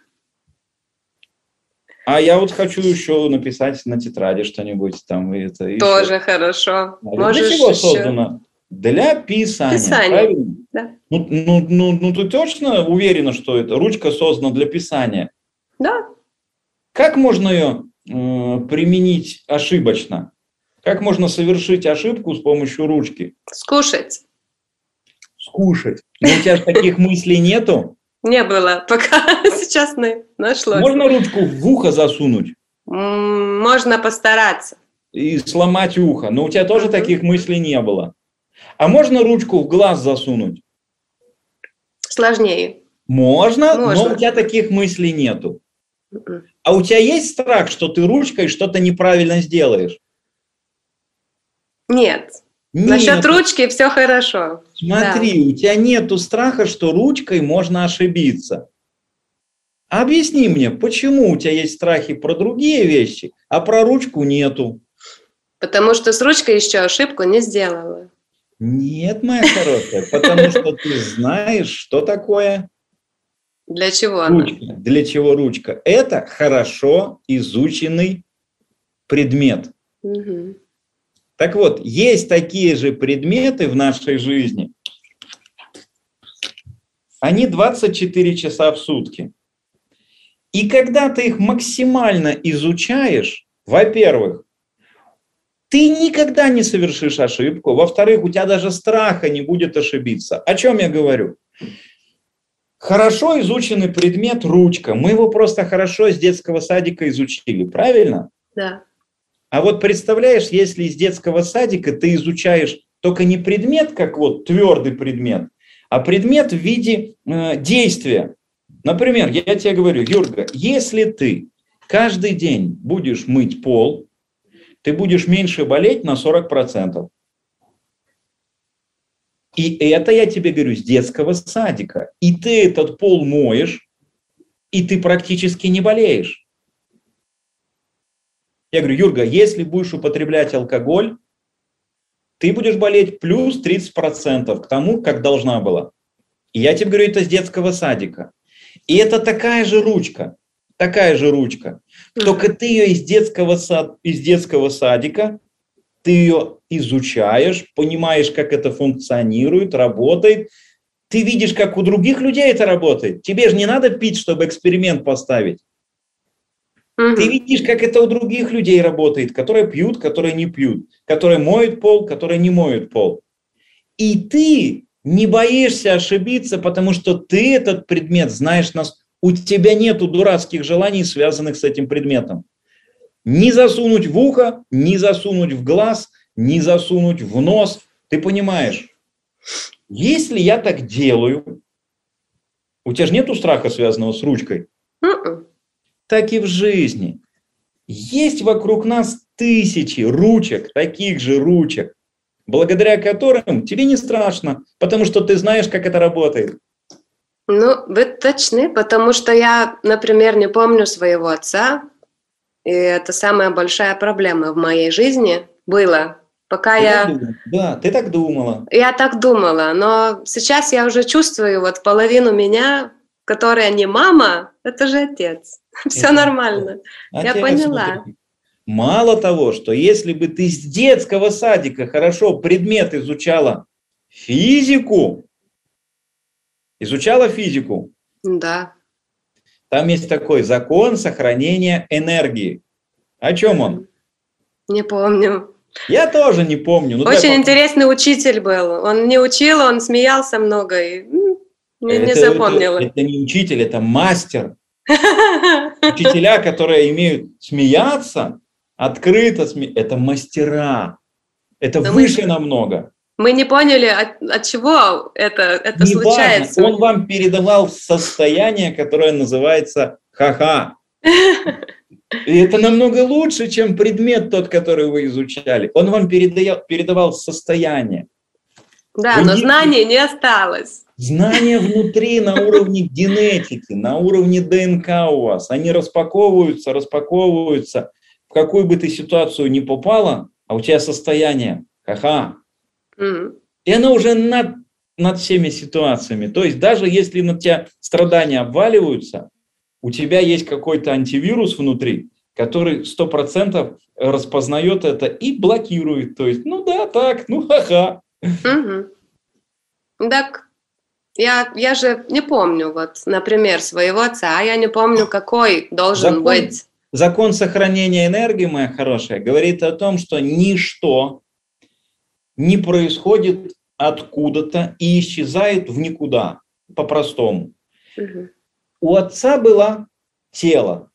А я вот хочу еще написать на тетради что-нибудь там. и Это, еще. Тоже хорошо. А Для Можешь чего еще- создано? Для писания. Писания, правильно? да. Ну, ну, ну, ну, ты точно уверена, что это ручка создана для писания? Да, Как можно ее э, применить ошибочно? Как можно совершить ошибку с помощью ручки? скушать. Скушать. Но у тебя же таких мыслей нету. Не было, пока сейчас нашлось. Можно ручку в ухо засунуть Можно постараться. и сломать ухо, но у тебя тоже таких мыслей не было. А можно ручку в глаз засунуть? Сложнее. Можно, но Можно. у тебя таких мыслей нету. М-м. А у тебя есть страх, что ты ручкой что-то неправильно сделаешь? Нет. Нет. Насчет ручки все хорошо. Смотри, у тебя нету страха, что ручкой можно ошибиться. Объясни мне, почему у тебя есть страхи про другие вещи, а про ручку нету? Потому что с ручкой еще ошибку не сделала. Нет, моя хорошая, потому что ты знаешь, что такое Для чего она? ручка. Для чего ручка? Это хорошо изученный предмет. Мгм. Так вот, есть такие же предметы в нашей жизни. Они 24 часа в сутки. И когда ты их максимально изучаешь, во-первых, ты никогда не совершишь ошибку. Во-вторых, у тебя даже страха не будет ошибиться. О чем я говорю? Хорошо изученный предмет – ручка. Мы его просто хорошо с детского садика изучили, правильно? Да. А вот представляешь, если из детского садика ты изучаешь только не предмет, как вот твердый предмет, а предмет в виде э, действия. Например, я тебе говорю, Юрга, если ты каждый день будешь мыть пол, ты будешь меньше болеть на 40%. И это я тебе говорю с детского садика. И ты этот пол моешь, и ты практически не болеешь. Я говорю, Юрга, если будешь употреблять алкоголь, ты будешь болеть плюс 30% к тому, как должна была. И я тебе говорю, это с детского садика. И это такая же ручка, такая же ручка. Только ты ее из детского, сад, из детского садика, ты ее изучаешь, понимаешь, как это функционирует, работает. Ты видишь, как у других людей это работает. Тебе же не надо пить, чтобы эксперимент поставить. Ты видишь, как это у других людей работает, которые пьют, которые не пьют, которые моют пол, которые не моют пол. И ты не боишься ошибиться, потому что ты этот предмет знаешь нас. У тебя нету дурацких желаний, связанных с этим предметом. Ни засунуть в ухо, ни засунуть в глаз, ни засунуть в нос. Ты понимаешь, если я так делаю, у тебя же нету страха, связанного с ручкой Мгм. Так и в жизни. Есть вокруг нас тысячи ручек, таких же ручек, благодаря которым тебе не страшно, потому что ты знаешь, как это работает. Ну, вы точны, потому что я, например, не помню своего отца, и это самая большая проблема в моей жизни была, пока Ты я... так думала? Да, ты так думала. Я так думала, но сейчас я уже чувствую вот половину меня, которая не мама, это же отец. Все Это- нормально. А Я поняла. смотри. Мало того, что если бы ты с детского садика хорошо предмет изучала физику, изучала физику, Да. там есть такой закон сохранения энергии. О чем он? Не помню. Я тоже не помню. Ну, Очень интересный учитель был. Он не учил, он смеялся много и не, не Это- запомнила. Это, это не учитель, это мастер. Учителя, которые имеют смеяться, открыто сме... это мастера. Это мы- выше намного. Мы не поняли, от, от чего это, это Неважно, случается. он вам передавал состояние, которое называется ха-ха. И это намного лучше, чем предмет тот, который вы изучали. Он вам передая- передавал состояние. Да, Вы но не- знаний не осталось. Знания внутри на уровне генетики, на уровне ДНК у вас. Они распаковываются, распаковываются. В какую бы ты ситуацию ни попала, а у тебя состояние ха-ха. И оно уже над, над всеми ситуациями. То есть даже если на тебя страдания обваливаются, у тебя есть какой-то антивирус внутри, который 100% распознает это и блокирует. То есть, ну да, так, ну ха-ха. Мгм. Так, я, я же не помню, вот, например, своего отца, а я не помню, какой должен Закон- быть. Закон сохранения энергии, моя хорошая, говорит о том, что ничто не происходит откуда-то и исчезает в никуда, по-простому. Мгм. У отца было тело.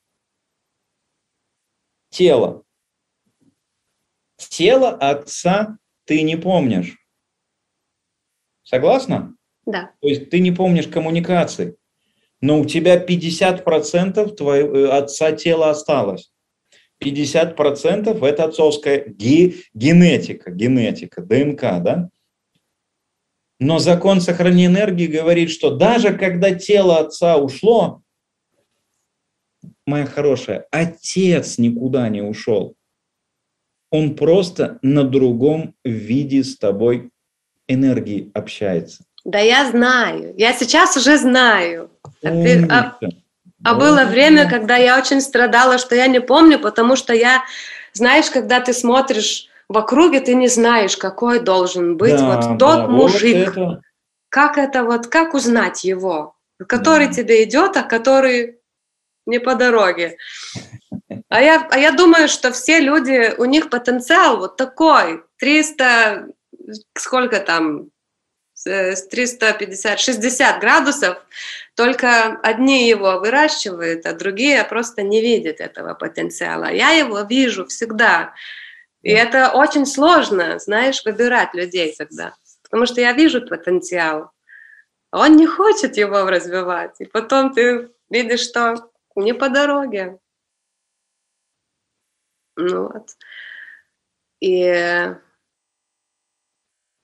Тело. Тело отца ты не помнишь. Согласна? Да. То есть ты не помнишь коммуникации, но у тебя 50% твоего э, отца тела осталось. 50% это отцовская ге- генетика, генетика, ДНК, да? Но закон сохранения энергии говорит, что даже когда тело отца ушло, моя хорошая, отец никуда не ушел. Он просто на другом виде с тобой энергии общается. Да я знаю, я сейчас уже знаю. А, ты, а, а было время, когда я очень страдала, что я не помню, потому что я, знаешь, когда ты смотришь в округе, ты не знаешь, какой должен быть да, вот тот да, мужик. Вот это... Как это вот, как узнать его, который да. тебе идет, а который не по дороге. А я, а я думаю, что все люди, у них потенциал вот такой, 300, сколько там, с 350, 60 градусов, только одни его выращивают, а другие просто не видят этого потенциала. Я его вижу всегда. И это очень сложно, знаешь, выбирать людей тогда. Потому что я вижу потенциал. Он не хочет его развивать. И потом ты видишь, что не по дороге. Ну вот. И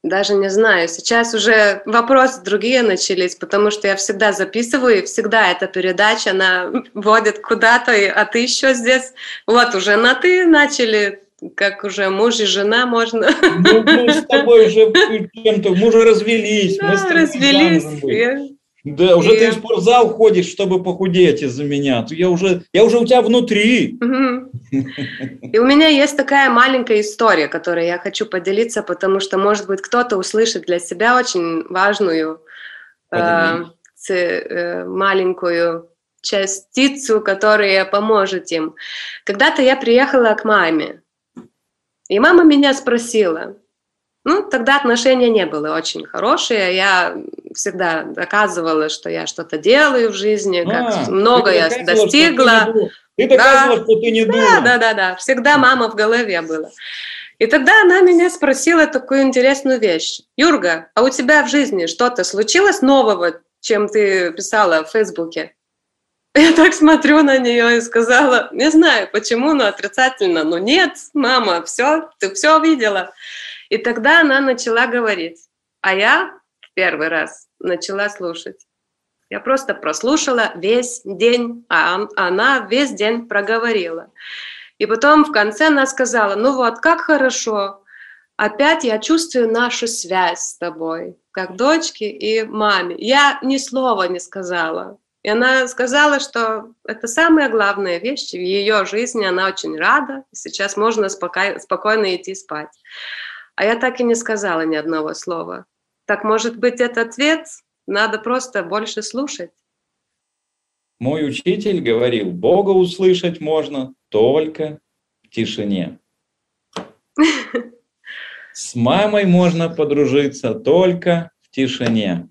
даже не знаю, сейчас уже вопросы другие начались, потому что я всегда записываю, и всегда эта передача, она вводит куда-то, а ты еще здесь, вот уже на ты начали, как уже муж и жена можно. Ну, мы с тобой уже чем-то, мы уже развелись. Да, мы развелись. Да, уже и... ты в спортзал ходишь, чтобы похудеть из-за меня. Я уже, я уже у тебя внутри. И у меня есть такая маленькая история, которой я хочу поделиться, потому что, может быть, кто-то услышит для себя очень важную э, э, маленькую частицу, которая поможет им. Когда-то я приехала к маме, и мама меня спросила, ну, тогда отношения не были очень хорошие. Я всегда доказывала, что я что-то делаю в жизни, как а, много я достигла. Ты, доказывала, да. что ты не дура. Да, да, да, да. Всегда мама в голове была. И тогда она меня спросила такую интересную вещь. Юрга, а у тебя в жизни что-то случилось нового, чем ты писала в Фейсбуке? Я так смотрю на нее и сказала, не знаю почему, но отрицательно. Ну нет, мама, все, ты все видела. И тогда она начала говорить, а я в первый раз начала слушать. Я просто прослушала весь день, а она весь день проговорила. И потом в конце она сказала, ну вот, как хорошо, опять я чувствую нашу связь с тобой, как дочки и маме. Я ни слова не сказала. И она сказала, что это самая главная вещь в ее жизни, она очень рада, сейчас можно спокойно, идти спать. А я так и не сказала ни одного слова. Так может быть этот ответ? Надо просто больше слушать. Мой учитель говорил, Бога услышать можно только в тишине. С мамой можно подружиться только в тишине.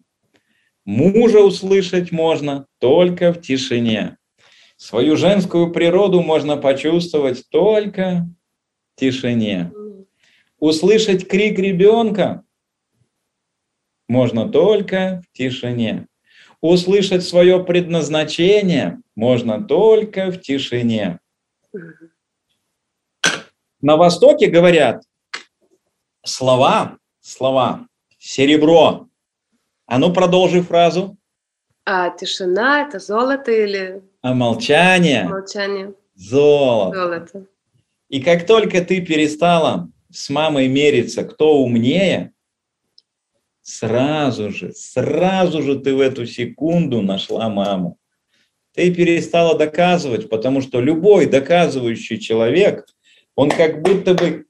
Мужа услышать можно только в тишине. Свою женскую природу можно почувствовать только в тишине. Услышать крик ребенка можно только в тишине. Услышать свое предназначение можно только в тишине. На Востоке говорят слова, слова, серебро. А ну продолжи фразу. А тишина это золото или? А молчание? Молчание. Золото. Золото. И как только ты перестала с мамой мериться, кто умнее, сразу же, сразу же ты в эту секунду нашла маму. Ты перестала доказывать, потому что любой доказывающий человек, он как будто бы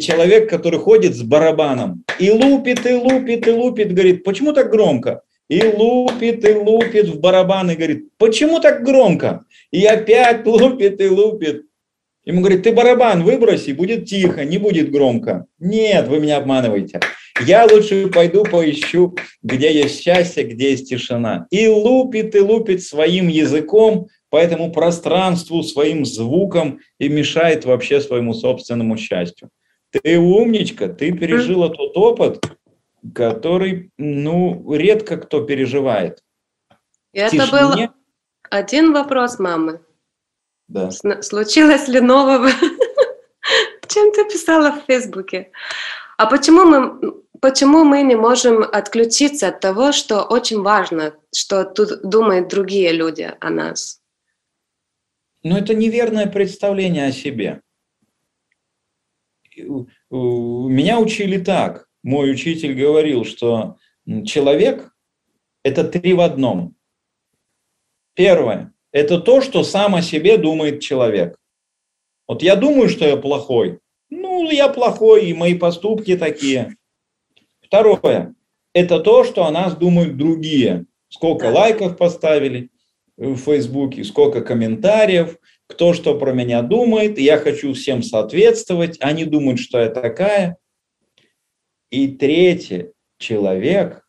человек, который ходит с барабаном и лупит, и лупит, и лупит, говорит, почему так громко? И лупит, и лупит в барабан, и говорит, почему так громко? И опять лупит, и лупит. Ему говорит, ты барабан выброси, будет тихо, не будет громко. Нет, вы меня обманываете. Я лучше пойду поищу, где есть счастье, где есть тишина. И лупит, и лупит своим языком по этому пространству, своим звуком и мешает вообще своему собственному счастью. Ты умничка, ты пережила тот опыт, который, ну, редко кто переживает. Это был один вопрос мамы. Да. Случилось ли нового? Чем ты писала в Фейсбуке? А почему мы, почему мы не можем отключиться от того, что очень важно, что тут думают другие люди о нас? Но это неверное представление о себе. Меня учили так. Мой учитель говорил, что человек – это три в одном. Первое – это то, что сам о себе думает человек. Вот я думаю, что я плохой. Ну, я плохой, и мои поступки такие. Второе – это то, что о нас думают другие. Сколько лайков поставили в Фейсбуке, сколько комментариев, кто что про меня думает, я хочу всем соответствовать, они думают, что я такая. И третье, человек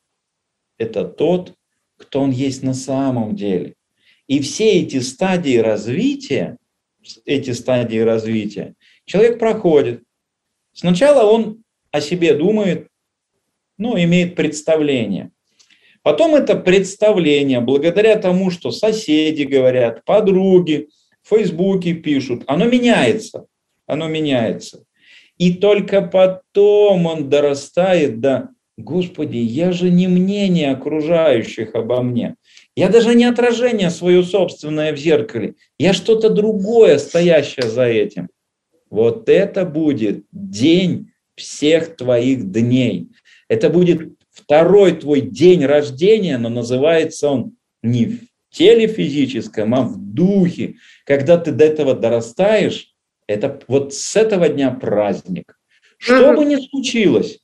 – это тот, кто он есть на самом деле. И все эти стадии развития, эти стадии развития, человек проходит. Сначала он о себе думает, ну, имеет представление. Потом это представление, благодаря тому, что соседи говорят, подруги, в Фейсбуке пишут, оно меняется, оно меняется. И только потом он дорастает до, Господи, я же не мнение окружающих обо мне. Я даже не отражение свое собственное в зеркале. Я что-то другое, стоящее за этим. Вот это будет день всех твоих дней. Это будет второй твой день рождения, но называется он не в теле физическом, а в духе. Когда ты до этого дорастаешь, это вот с этого дня праздник. Что бы ни случилось,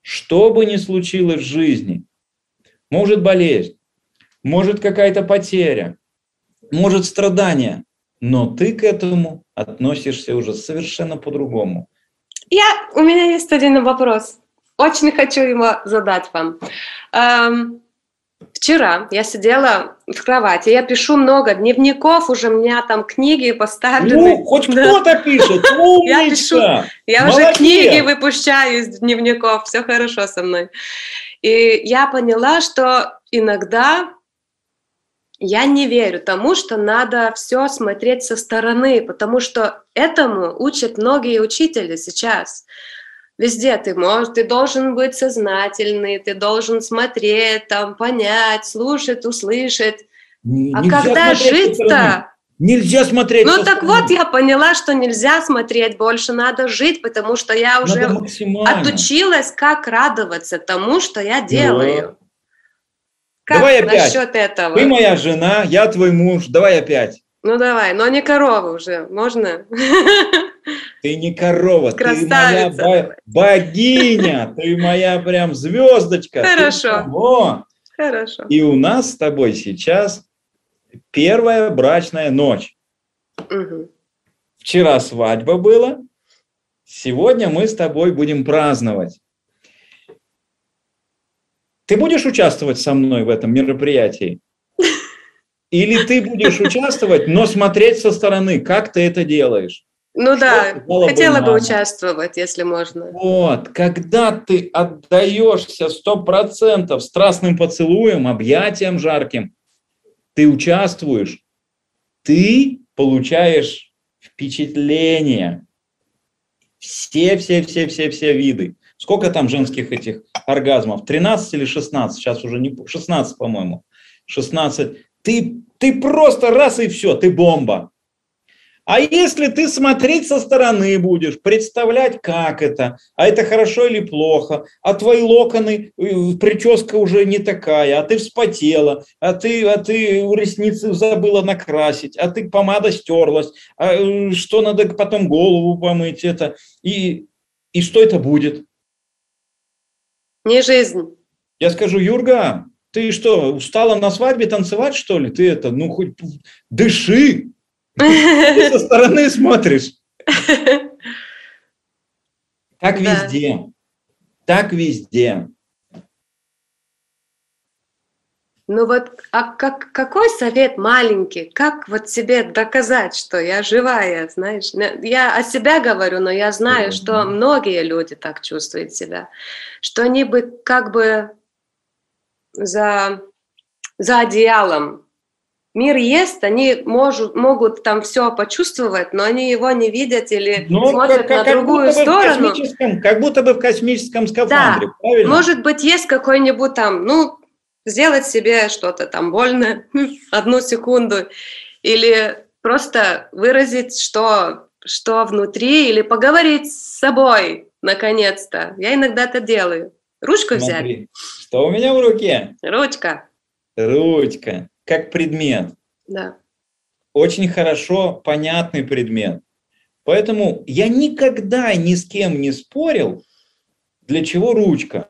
что бы ни случилось в жизни, может болезнь, может какая-то потеря, может страдание, но ты к этому относишься уже совершенно по-другому. Я, у меня есть один вопрос. Очень хочу его задать вам. Эм, вчера я сидела в кровати, я пишу много дневников, уже у меня там книги поставлены. Ну, хоть да. кто-то пишет, умница! Я пишу, я Молодец. уже книги выпускаю из дневников, все хорошо со мной. И я поняла, что иногда я не верю тому, что надо все смотреть со стороны, потому что этому учат многие учители сейчас. Везде ты можешь, ты должен быть сознательный, ты должен смотреть, там, понять, слушать, услышать. А нельзя а когда жить-то? Нельзя смотреть. Ну так вот, я поняла, что нельзя смотреть, больше надо жить, потому что я уже отучилась, как радоваться тому, что я делаю. Да. Как давай опять. насчет этого? Ты моя жена, я твой муж, давай опять. Ну давай, но не корова уже, можно? Ты не корова, Красавица. ты моя богиня, ты моя прям звездочка. Хорошо. Хорошо. И у нас с тобой сейчас первая брачная ночь. Угу. Вчера свадьба была, сегодня мы с тобой будем праздновать. Ты будешь участвовать со мной в этом мероприятии? Или ты будешь участвовать, но смотреть со стороны, как ты это делаешь? Ну да, хотела бы участвовать, если можно. Вот, когда ты отдаешься сто процентов страстным поцелуем, объятиям жарким, ты участвуешь, ты получаешь впечатление. Все, все, все, все, все виды. Сколько там женских этих оргазмов? 13 или 16? Сейчас уже не... 16, по-моему. 16. Ты, ты просто раз и все, ты бомба. А если ты смотреть со стороны будешь, представлять, как это, а это хорошо или плохо, а твои локоны, э, прическа уже не такая, а ты вспотела, а ты, а ты ресницы забыла накрасить, а ты помада стерлась, а э, что надо потом голову помыть, это, и, и что это будет? Не жизнь. Я скажу, Юрга, ты что, устала на свадьбе танцевать, что ли? Ты это, ну, хоть дыши. Ты со стороны смотришь. Так везде. Так везде. Ну вот, а как, какой совет маленький? Как вот себе доказать, что я живая, знаешь? Я о себя говорю, но я знаю, что многие люди так чувствуют себя, что они бы как бы за, за одеялом. Мир есть, они может, могут там все почувствовать, но они его не видят или но ну, смотрят как, на как другую сторону. Как будто бы в космическом скафандре, да. правильно? Может быть, есть какой-нибудь там, ну, сделать себе что-то там больно одну секунду или просто выразить, что, что внутри, или поговорить с собой, наконец-то. Я иногда это делаю. Ручку взять. Смотри, что у меня в руке? Ручка. Ручка, как предмет. Да. Очень хорошо понятный предмет. Поэтому я никогда ни с кем не спорил, для чего ручка.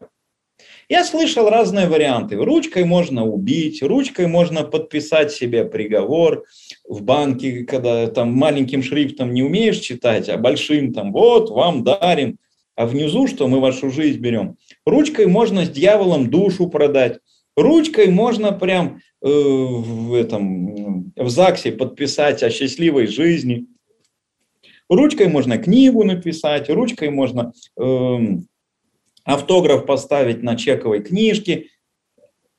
Я слышал разные варианты. Ручкой можно убить, ручкой можно подписать себе приговор в банке, когда там маленьким шрифтом не умеешь читать, а большим там вот вам дарим, а внизу что мы вашу жизнь берем. Ручкой можно с дьяволом душу продать. Ручкой можно прям э, в этом в ЗАГСе подписать о счастливой жизни. Ручкой можно книгу написать, ручкой можно э, автограф поставить на чековой книжке,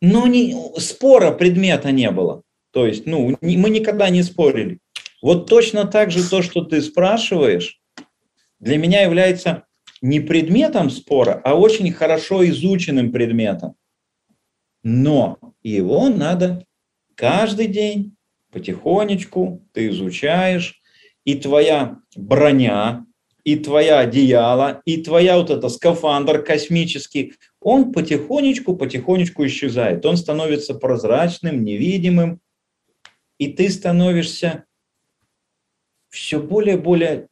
но не, спора предмета не было. То есть, ну, не, мы никогда не спорили. Вот точно так же то, что ты спрашиваешь, для меня является не предметом спора, а очень хорошо изученным предметом. Но его надо каждый день потихонечку ты изучаешь, и твоя броня, и твоя одеяло, и твоя вот эта скафандр космический, он потихонечку, потихонечку исчезает. Он становится прозрачным, невидимым, и ты становишься все более более,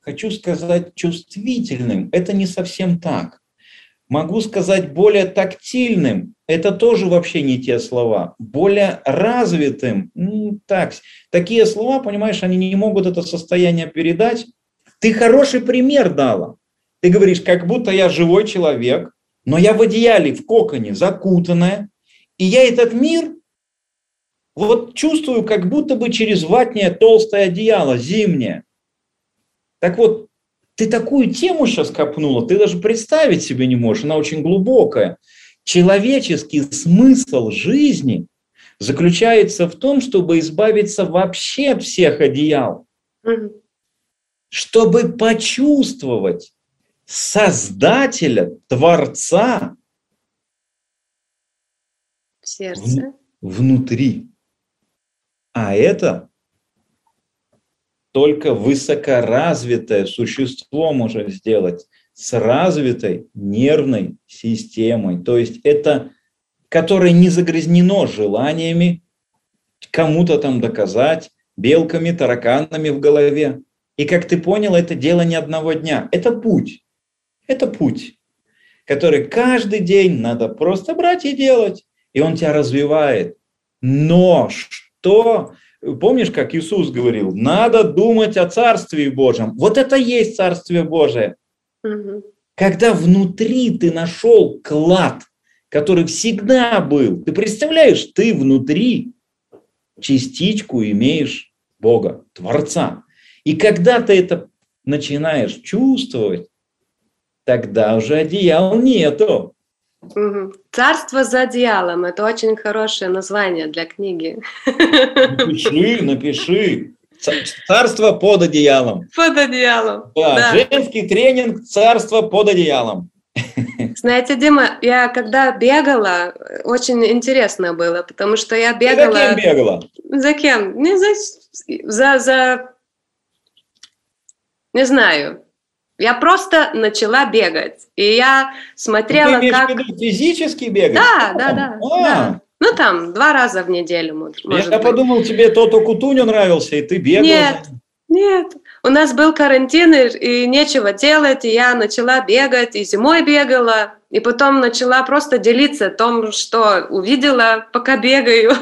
хочу сказать, чувствительным. Это не совсем так. Могу сказать более тактильным. Это тоже вообще не те слова. Более развитым. Ну, так, такие слова, понимаешь, они не могут это состояние передать, ты хороший пример дала. Ты говоришь, как будто я живой человек, но я в одеяле, в коконе, закутанная, и я этот мир вот чувствую, как будто бы через ватнее толстое одеяло, зимнее. Так вот, ты такую тему сейчас копнула, ты даже представить себе не можешь, она очень глубокая. Человеческий смысл жизни заключается в том, чтобы избавиться вообще от всех одеял. Mm-hmm чтобы почувствовать Создателя, Творца в сердце. В, внутри. А это только высокоразвитое существо может сделать с развитой нервной системой. То есть это, которое не загрязнено желаниями кому-то там доказать, белками, тараканами в голове. И как ты понял, это дело не одного дня. Это путь. Это путь, который каждый день надо просто брать и делать. И он тебя развивает. Но что... Помнишь, как Иисус говорил, надо думать о Царстве Божьем. Вот это есть Царствие Божие. Угу. Когда внутри ты нашел клад, который всегда был. Ты представляешь, ты внутри частичку имеешь Бога, Творца. И когда ты это начинаешь чувствовать, тогда уже одеял нету. Царство за одеялом – это очень хорошее название для книги. Напиши, напиши. Царство под одеялом. Под одеялом. Да, да. женский тренинг «Царство под одеялом». Знаете, Дима, я когда бегала, очень интересно было, потому что я бегала... За кем бегала? За кем? Не за, за, за не знаю. Я просто начала бегать. И я смотрела, ты как... Виду физически бегать? Да, да, да, а. да. Ну, там, два раза в неделю, может Я быть. подумал, тебе Тото Кутуню нравился, и ты бегала. Нет, нет. У нас был карантин, и нечего делать, и я начала бегать, и зимой бегала, и потом начала просто делиться о том, что увидела, пока бегаю.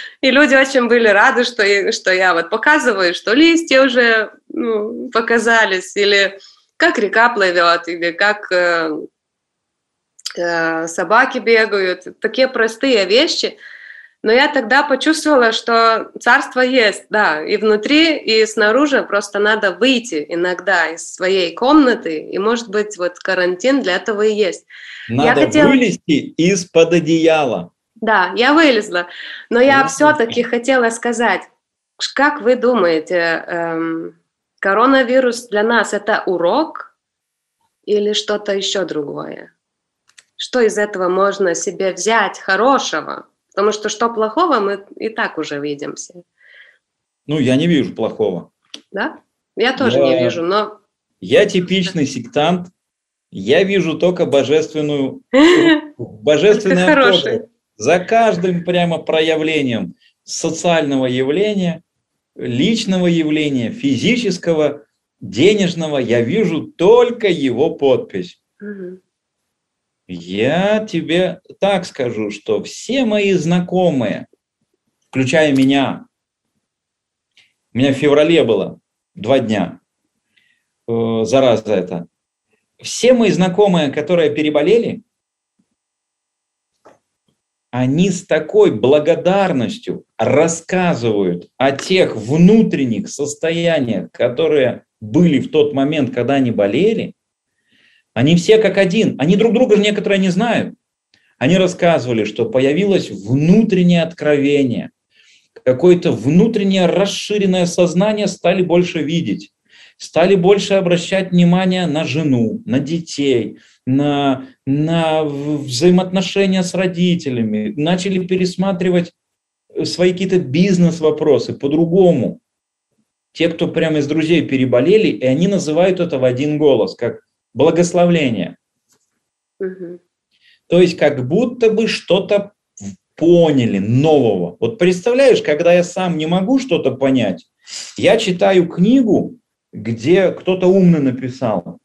И люди очень были рады, что я, что я вот показываю, что листья уже ну, показались, или как река плывет, или как э, э, собаки бегают. Такие простые вещи. Но я тогда почувствовала, что царство есть, да, и внутри, и снаружи. Просто надо выйти иногда из своей комнаты, и, может быть, вот карантин для этого и есть. Надо я хотела... вылезти из-под одеяла. Да, я вылезла. Но я все-таки хотела сказать, как вы думаете, эм, Коронавирус для нас это урок или что-то еще другое? Что из этого можно себе взять хорошего? Потому что что плохого, мы и так уже видимся. Ну, я не вижу плохого. Да? Я тоже я, не вижу, но... Я типичный сектант. Я вижу только божественную... Божественное За каждым прямо проявлением социального явления, личного явления, физического, денежного, я вижу только его подпись. Я тебе так скажу, что все мои знакомые, включая меня, у меня в феврале было два дня, э, зараза это, все мои знакомые, которые переболели, они с такой благодарностью рассказывают о тех внутренних состояниях, которые были в тот момент, когда они болели, они все как один, они друг друга некоторые не знают. Они рассказывали, что появилось внутреннее откровение, какое-то внутреннее расширенное сознание стали больше видеть, стали больше обращать внимание на жену, на детей, на, на взаимоотношения с родителями, начали пересматривать свои какие-то бизнес-вопросы по-другому. Те, кто прямо из друзей переболели, и они называют это в один голос, как благословление. Угу. То есть как будто бы что-то поняли нового. Вот представляешь, когда я сам не могу что-то понять, я читаю книгу, где кто-то умно написал,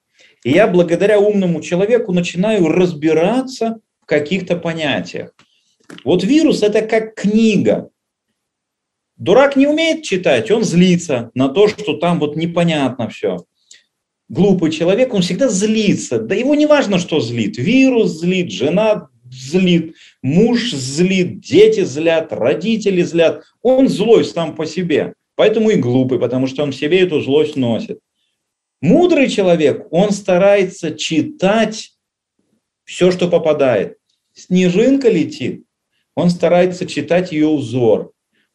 и я благодаря умному человеку начинаю разбираться в каких-то понятиях. Вот вирус – это как книга. Дурак не умеет читать, он злится на то, что там вот непонятно все. Глупый человек, он всегда злится. Да его не важно, что злит. Вирус злит, жена злит, муж злит, дети злят, родители злят. Он злой сам по себе. Поэтому и глупый, потому что он в себе эту злость носит. Мудрый человек, он старается читать все, что попадает. Снежинка летит, он старается читать ее узор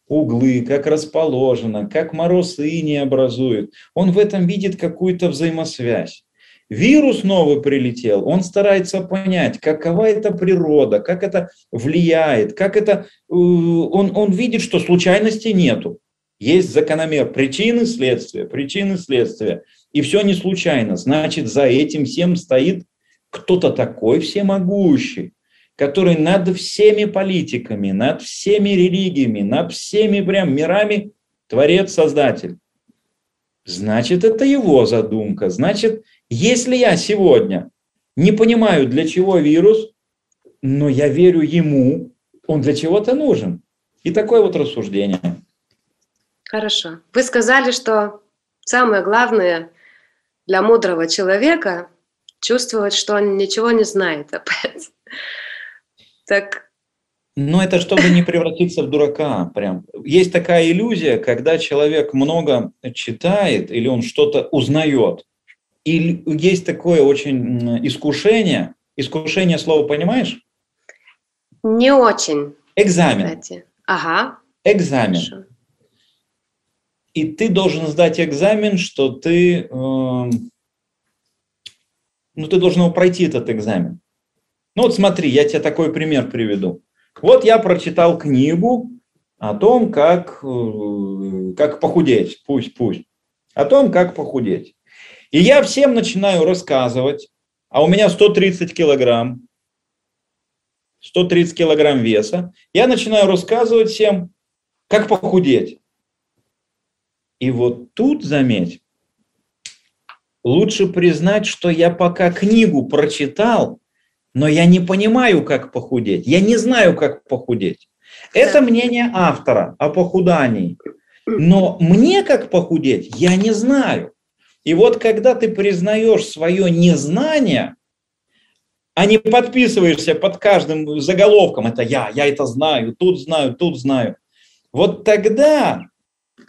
углы, как расположено, как мороз и не образует. Он в этом видит какую-то взаимосвязь. Вирус новый прилетел, он старается понять, какова это природа, как это влияет, как это... Э, он, он видит, что случайности нету. Есть закономер причины, следствия, причины, следствия. И все не случайно. Значит, за этим всем стоит кто-то такой всемогущий, который над всеми политиками, над всеми религиями, над всеми прям мирами творец, создатель. Значит, это его задумка. Значит, если я сегодня не понимаю, для чего вирус, но я верю ему, он для чего-то нужен. И такое вот рассуждение. Хорошо. Вы сказали, что самое главное для мудрого человека чувствовать, что он ничего не знает опять. Так. Но это чтобы не превратиться в дурака. Прям. Есть такая иллюзия, когда человек много читает или он что-то узнает. И есть такое очень искушение. Искушение слова понимаешь? Не очень. Экзамен. Кстати. Ага. Экзамен. Хорошо. И ты должен сдать экзамен, что ты, э, ну, ты должен пройти этот экзамен. Ну вот смотри, я тебе такой пример приведу. Вот я прочитал книгу о том, как, э, как похудеть, пусть, пусть, о том, как похудеть. И я всем начинаю рассказывать, а у меня 130 килограмм, 130 килограмм веса, я начинаю рассказывать всем, как похудеть. И вот тут, заметь, лучше признать, что я пока книгу прочитал, но я не понимаю, как похудеть. Я не знаю, как похудеть. Это мнение автора о похудании. Но мне как похудеть, я не знаю. И вот когда ты признаешь свое незнание, а не подписываешься под каждым заголовком, это я, я это знаю, тут знаю, тут знаю, вот тогда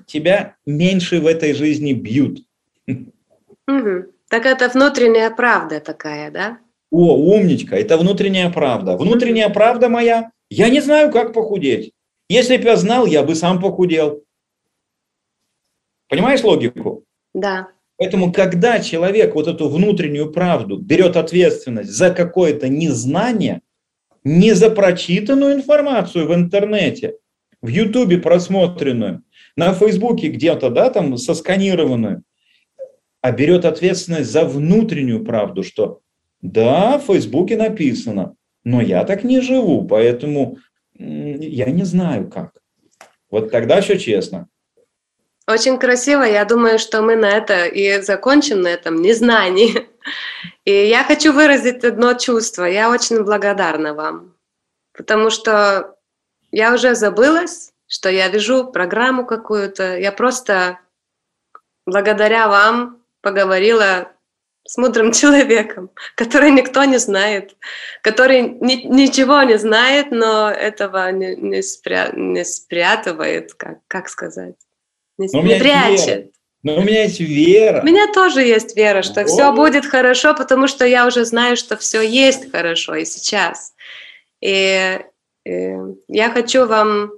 тебя меньше в этой жизни бьют. Угу. Так это внутренняя правда такая, да? О, умничка, это внутренняя правда. Внутренняя правда моя, я не знаю, как похудеть. Если бы я знал, я бы сам похудел. Понимаешь логику? Да. Поэтому, когда человек вот эту внутреннюю правду берет ответственность за какое-то незнание, не за прочитанную информацию в интернете, в Ютубе просмотренную, на Фейсбуке где-то, да, там сосканированную, а берет ответственность за внутреннюю правду, что да, в Фейсбуке написано, но я так не живу, поэтому я не знаю как. Вот тогда все честно. Очень красиво. Я думаю, что мы на это и закончим на этом незнании. И я хочу выразить одно чувство. Я очень благодарна вам, потому что я уже забылась, что я вижу программу какую-то. Я просто благодаря вам поговорила с мудрым человеком, который никто не знает, который ни, ничего не знает, но этого не, не, спря, не спрятывает, как, как сказать, не, не прячет. Но у меня есть вера. У меня тоже есть вера, что вот. все будет хорошо, потому что я уже знаю, что все есть хорошо и сейчас. И, и я хочу вам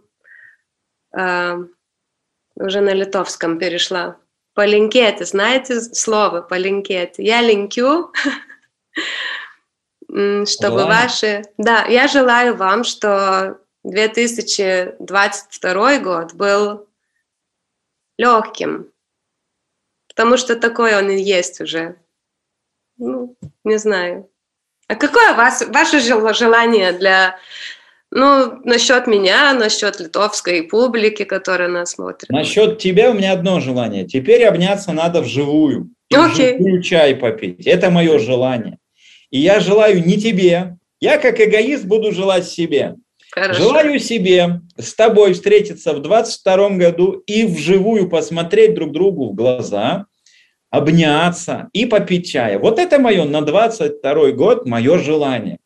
э, уже на литовском перешла Полинкеты, знаете слово полинкеты? Я линкю, чтобы Желаю. ваши... Да, я желаю вам, что 2022 год был легким, потому что такой он и есть уже. Ну, не знаю. А какое вас, ваше желание для ну, насчет меня, насчет литовской публики, которая нас смотрит. Насчет тебя у меня одно желание. Теперь обняться надо вживую. Okay. Вживую чай попить. Это мое желание. И я желаю не тебе. Я как эгоист буду желать себе. Хорошо. Желаю себе с тобой встретиться в 22 году и вживую посмотреть друг другу в глаза, обняться и попить чая. Вот это мое на 22 год, мое желание.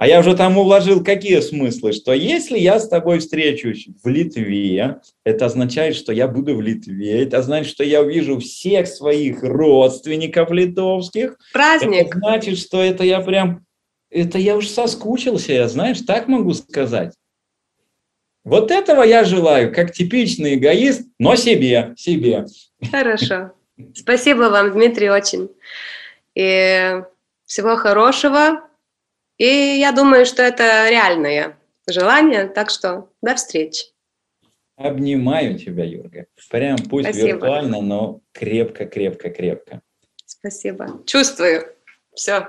А я уже там уложил какие смыслы, что если я с тобой встречусь в Литве, это означает, что я буду в Литве, это значит, что я увижу всех своих родственников литовских. Праздник. Это значит, что это я прям, это я уж соскучился, я, знаешь, так могу сказать. Вот этого я желаю, как типичный эгоист, но себе, себе. Хорошо. Спасибо вам, Дмитрий, очень. И всего хорошего. И я думаю, что это реальное желание, так что до встречи. Обнимаю тебя, Юрга. Прям пусть Спасибо. виртуально, но крепко-крепко-крепко. Спасибо. Чувствую. Все.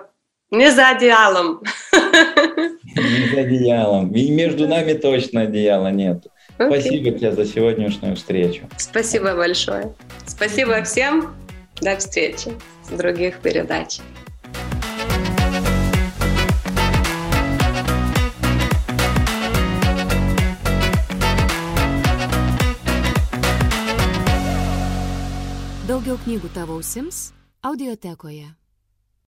Не за одеялом. Не за одеялом. И между нами точно одеяла нет. Okay. Спасибо тебе за сегодняшнюю встречу. Спасибо большое. Спасибо всем. До встречи в других передачах. Knygų tavo ausims audiotekoje.